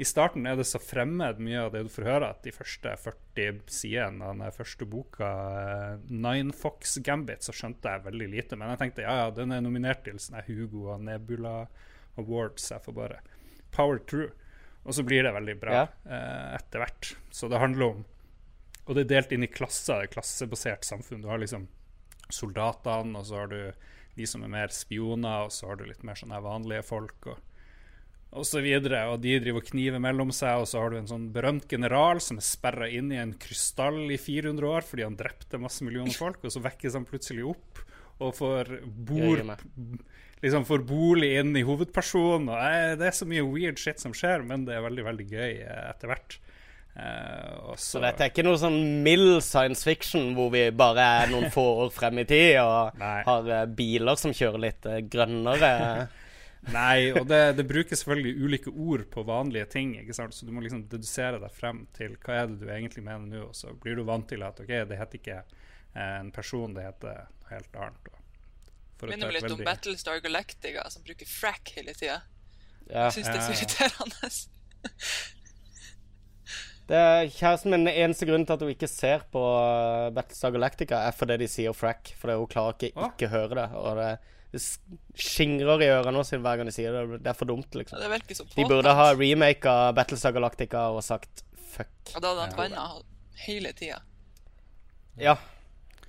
i starten er det så fremmed mye av det du får høre, at de første 40 sidene av den første boka, uh, Nine Fox Gambit, så skjønte jeg veldig lite. Men jeg tenkte ja, ja, den er nominert til sånne Hugo og Nebula Awards. Jeg får bare power through. Og så blir det veldig bra Ja. uh, etter hvert. Så det handler om Og det er delt inn i klasser, er klassebasert samfunn. Du har liksom soldatene, og så har du de som er mer spioner, og så har du litt mer sånne vanlige folk. og og så videre, og de driver og kniver mellom seg, og så har du en sånn berømt general som er sperra inn i en krystall i 400 år fordi han drepte masse millioner folk, og så vekkes han plutselig opp og får bor, liksom får bolig inn i hovedpersonen. Og, eh, det er så mye weird shit som skjer, men det er veldig, veldig gøy eh, etter hvert. Eh, og så, Så dette er ikke noe sånn mild science fiction hvor vi bare er noen få år frem i tid og har uh, biler som kjører litt uh, grønnere. Nei, og det, det brukes selvfølgelig ulike ord på vanlige ting, ikke sant? så du må liksom dedusere deg frem til hva er det du egentlig mener nå, og så blir du vant til at ok, det heter ikke en person, det heter noe helt annet. og for Minner meg litt om Battlestar Galactica, som bruker frack hele tida. Ja. Jeg syns det er så irriterende. Det er Kjæresten min, eneste grunnen til at hun ikke ser på uh, Battlestar Galactica, er fordi de sier frack. Fordi hun klarer ikke Å? ikke høre det. Og det, det skingrer i ørene sine hver gang de sier det. Det er for dumt, Ja, liksom. det virker så De burde ha remake av Battlestar Galactica og sagt fuck. Og da hadde han Ja. banna hele tida. Ja,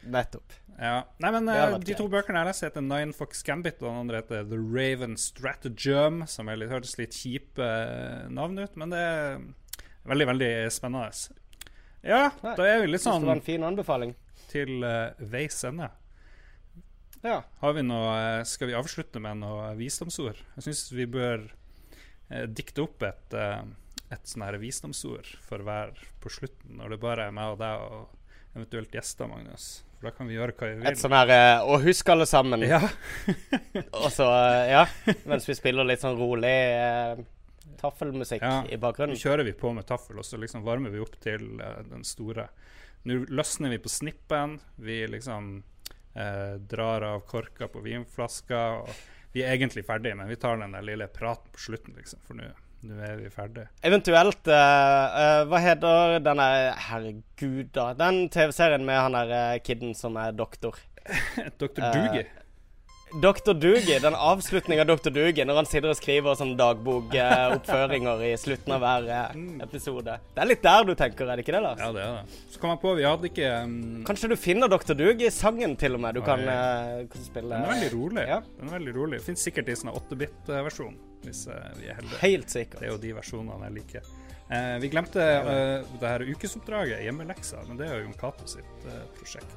nettopp. Ja. Nei, men Det eh, vært De to bøkene jeg leser, heter Nine Fox Gambit, og den andre heter The Raven Stratagem, som er litt, hørtes litt kjipe uh, navn ut, men det er veldig, veldig spennende. Ja, Nei, da er vi litt Synes det var sånn en fin anbefaling. til uh, veis ende. Ja. Har vi noe, eh, skal vi avslutte med noe visdomsord? Jeg syns vi bør eh, dikte opp et, eh, et sånn her visdomsord for hver på slutten, når det bare er meg og deg og eventuelt gjester, Magnus. For da kan vi gjøre hva vi vil. Et sånn her eh, Og husk alle sammen. Ja. Og så, eh, ja, mens vi spiller litt sånn rolig taffelmusikk Ja. i bakgrunnen. kjører vi på med taffel, og så liksom varmer vi opp til uh, den store. Nå løsner vi på snippen. Vi liksom uh, drar av korka på vinflaska. Og vi er egentlig ferdige, men vi tar den der lille praten på slutten, liksom. For nå nå er vi ferdige. Eventuelt uh, uh, Hva heter denne Herregud, da. Den TV-serien med han der uh, kiden som er doktor. Dr. Doogie. Dr. Doogie, den avslutninga av Dr. Doogie, når han sitter og skriver sånn dagbokoppføringer i slutten av hver eh, episode. Det er litt der du tenker, er det ikke det, Lars? Ja, det er det. Så kom jeg på, vi hadde ikke um, Kanskje du finner Dr. Doogie-sangen til og med? Du kan, Oi. kan spille Den er veldig rolig. Ja. Den er veldig rolig. Finnes sikkert i sånn 8-bit-versjon, hvis eh, vi er heldige. Helt sikkert. Det er jo de versjonene jeg liker. Eh, vi glemte eh, det her ukesoppdraget, hjemmeleksa, men det er jo Jon Cato sitt eh, prosjekt.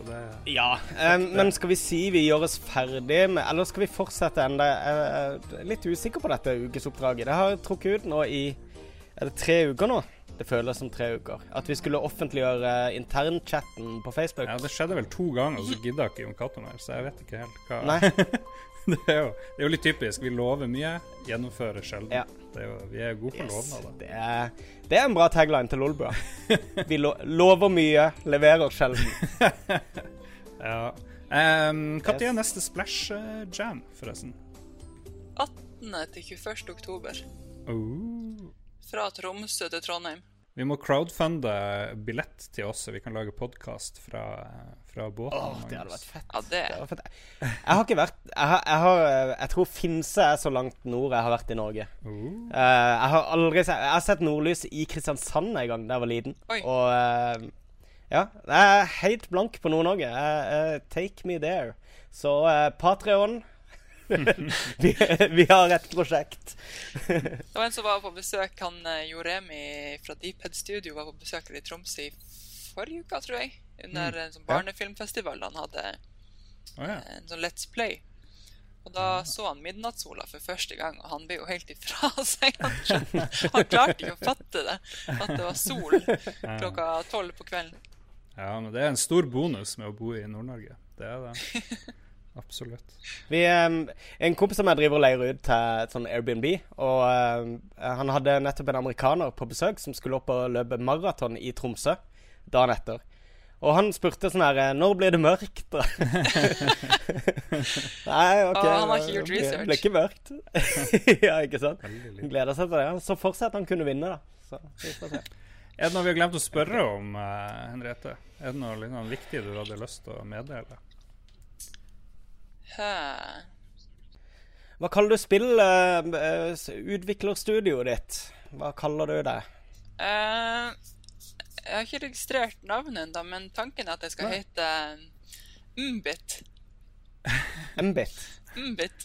Så det Ja, eh, men skal vi si vi gjør oss ferdig med Eller skal vi fortsette enda? Jeg er litt usikker på dette ukesoppdraget. Det har trukket ut nå i Er det tre uker nå? Det føles som tre uker. At vi skulle offentliggjøre internchatten på Facebook. Ja, det skjedde vel to ganger, og så gidda ikke Jon Cato mer, så jeg vet ikke helt hva Nei. det, er jo, det er jo litt typisk. Vi lover mye, gjennomfører sjelden. Ja. Det er jo, vi er gode på Yes, lovnader. det, er, det er en bra tagline til Lolbua. Vi lo lover mye, leverer sjelden. Ja. Um, Når Yes. er neste Splash uh, Jam, forresten? 18. til 21. oktober. Oh. Fra Tromsø til Trondheim. Vi må crowdfunde billett til oss, så vi kan lage podkast fra, fra båten. Åh, det hadde vært fett. Ja, det Det fett. Jeg har ikke vært Jeg, har, jeg, har, jeg tror Finse er så langt nord jeg har vært i Norge. Uh. Uh, jeg har aldri sett Jeg har sett nordlys i Kristiansand en gang da jeg var liten. Oi. Og uh, ja, jeg er helt blank på Nord-Norge. Eh, take me there. Så uh, Patrion vi, vi har et prosjekt. Det var en som var på besøk, han eh, Joremi fra Deephead Studio var på besøk i Tromsø i forrige uke, tror jeg. under en sånn barnefilmfestival. Han hadde oh, ja. en sånn Let's Play. Og da så han midnattssola for første gang, og han ble jo helt ifra seg. Han, han klarte ikke å fatte det, at det var sol klokka tolv på kvelden. ja, men det er en stor bonus med å bo i Nord-Norge. Det er det. Absolutt. Vi, en kompis av meg driver og leier ut til et sånn Airbnb. Og han hadde nettopp en amerikaner på besøk som skulle opp og løpe maraton i Tromsø dagen etter. Og han spurte sånn her Når blir det mørkt? da?» Nei, OK. Oh, han har ikke gjort det research. Det ble ikke mørkt. ja, ikke sant? Han gleder seg til det. Han så for seg at han kunne vinne, da. Så vi får se. Er det noe vi har glemt å spørre om, eh, Henriette? Er det noe liksom, viktig du hadde lyst til å meddele? Hva kaller du spillutviklerstudioet eh, eh, ditt? Hva kaller du det? Uh, jeg har ikke registrert navnet ennå, men tanken er at det skal Nei. hete Mbit. Mbit. Mbit.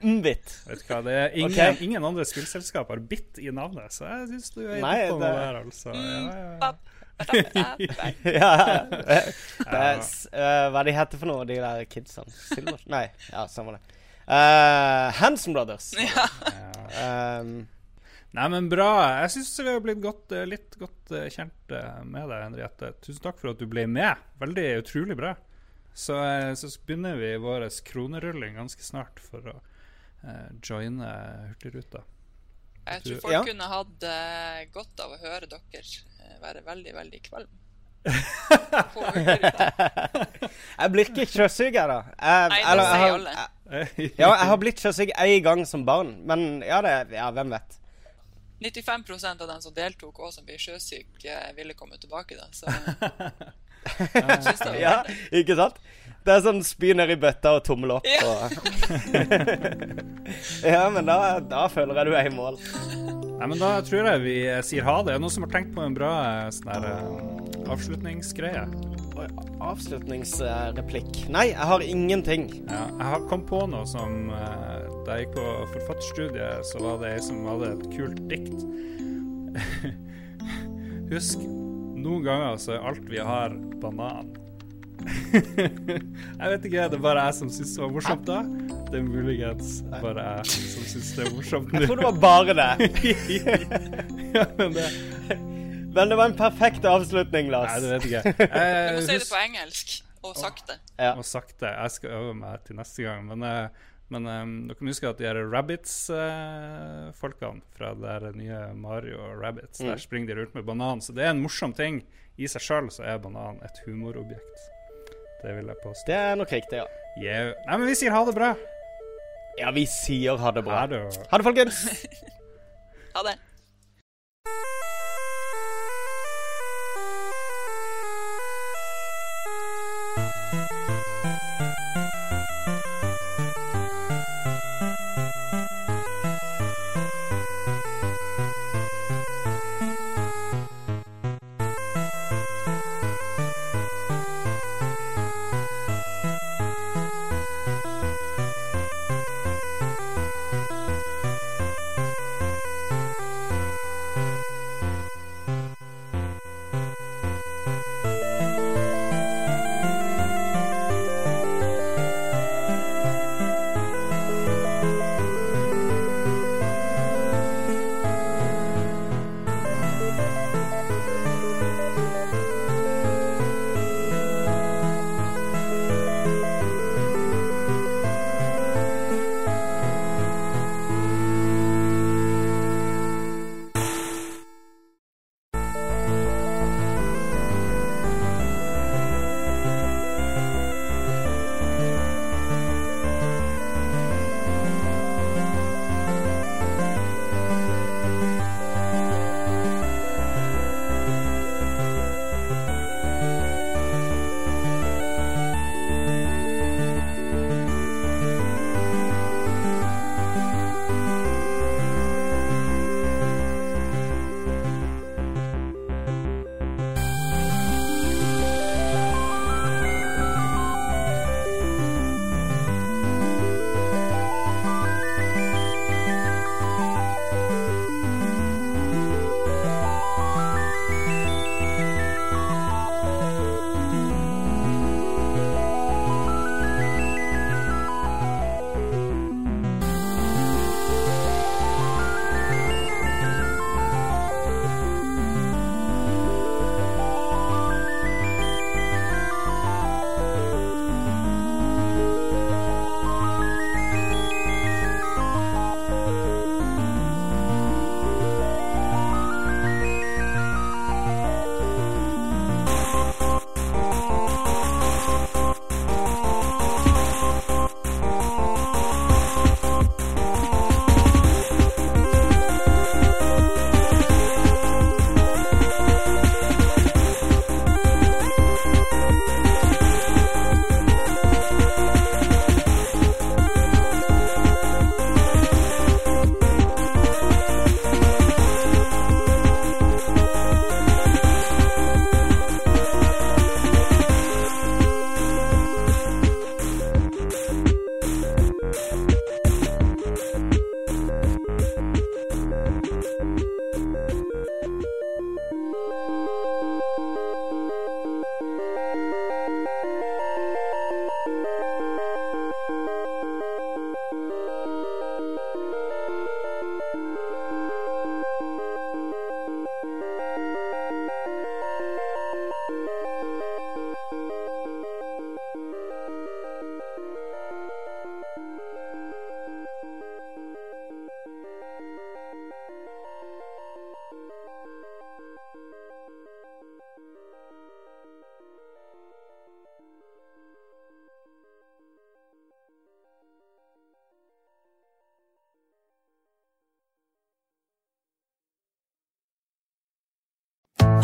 Mbit. Vet du hva, det er ingen, okay. ingen andre spillselskap har bitt i navnet, så jeg syns du er inne på noe der, altså. Ja, ja, ja. Ja, eh, det er, eh, hva de heter for noe, de der kidsene? Silver? Nei, ja, samme det. Uh, Handsome Brothers. Ja. Um, Nei, men bra. Jeg syns vi har blitt godt, eh, litt godt eh, kjent eh, med deg, Henriette. Tusen takk for at du ble med. Veldig utrolig bra. Så, eh, så begynner vi vår kronerulling ganske snart for å uh, joine Hurtigruta. Jeg tror folk Ja. kunne hatt uh, godt av å høre dere eh, være veldig, veldig kvalm. Jeg blir ikke sjøsyk, jeg, da. Jeg, Nei, det sier alle. jeg- ja, jeg har blitt sjøsyk én gang som barn, men ja, det, ja, hvem vet. 95% av dem som deltok og som blir sjøsyke, eh, ville komme tilbake da. Så jeg syns det var Ja, verdt det. ikke sant? Det er sånn spy ned i bøtta og tommel opp. Ja. Og ja, men da, da føler jeg du er i mål. Nei, men Da tror jeg vi sier ha det. Er det noen som har tenkt på en bra eh, sånn der, eh, avslutningsgreie? Avslutningsreplikk. Nei, jeg har ingenting. Ja, jeg har kom på noe som eh, Da jeg gikk på forfatterstudiet, så var det ei som hadde et kult dikt. Husk, noen ganger så er alt vi har, banan. jeg vet ikke, det er bare jeg som syns det var morsomt da. Det er muligens bare jeg som syns det er morsomt Jeg tror det var bare det. ja, men det, Men det var en perfekt avslutning, nei, det vet jeg ikke. Du Eh, må si det på engelsk, og sakte. Ja. og sakte. Jeg skal øve meg til neste gang. Men, eh, men um, dere må huske at de her Rabbits-folkene fra det der nye Mario Rabbits, Mm. der springer de rundt med banan. Så det er en morsom ting. I seg sjøl så er banan et humorobjekt. Det vil jeg påstå. Det er nok riktig, ja. Yeah. Nei, men vi sier ha det bra. Ja, vi sier ha det bra. Ha det. Ha det, folkens. Ha det.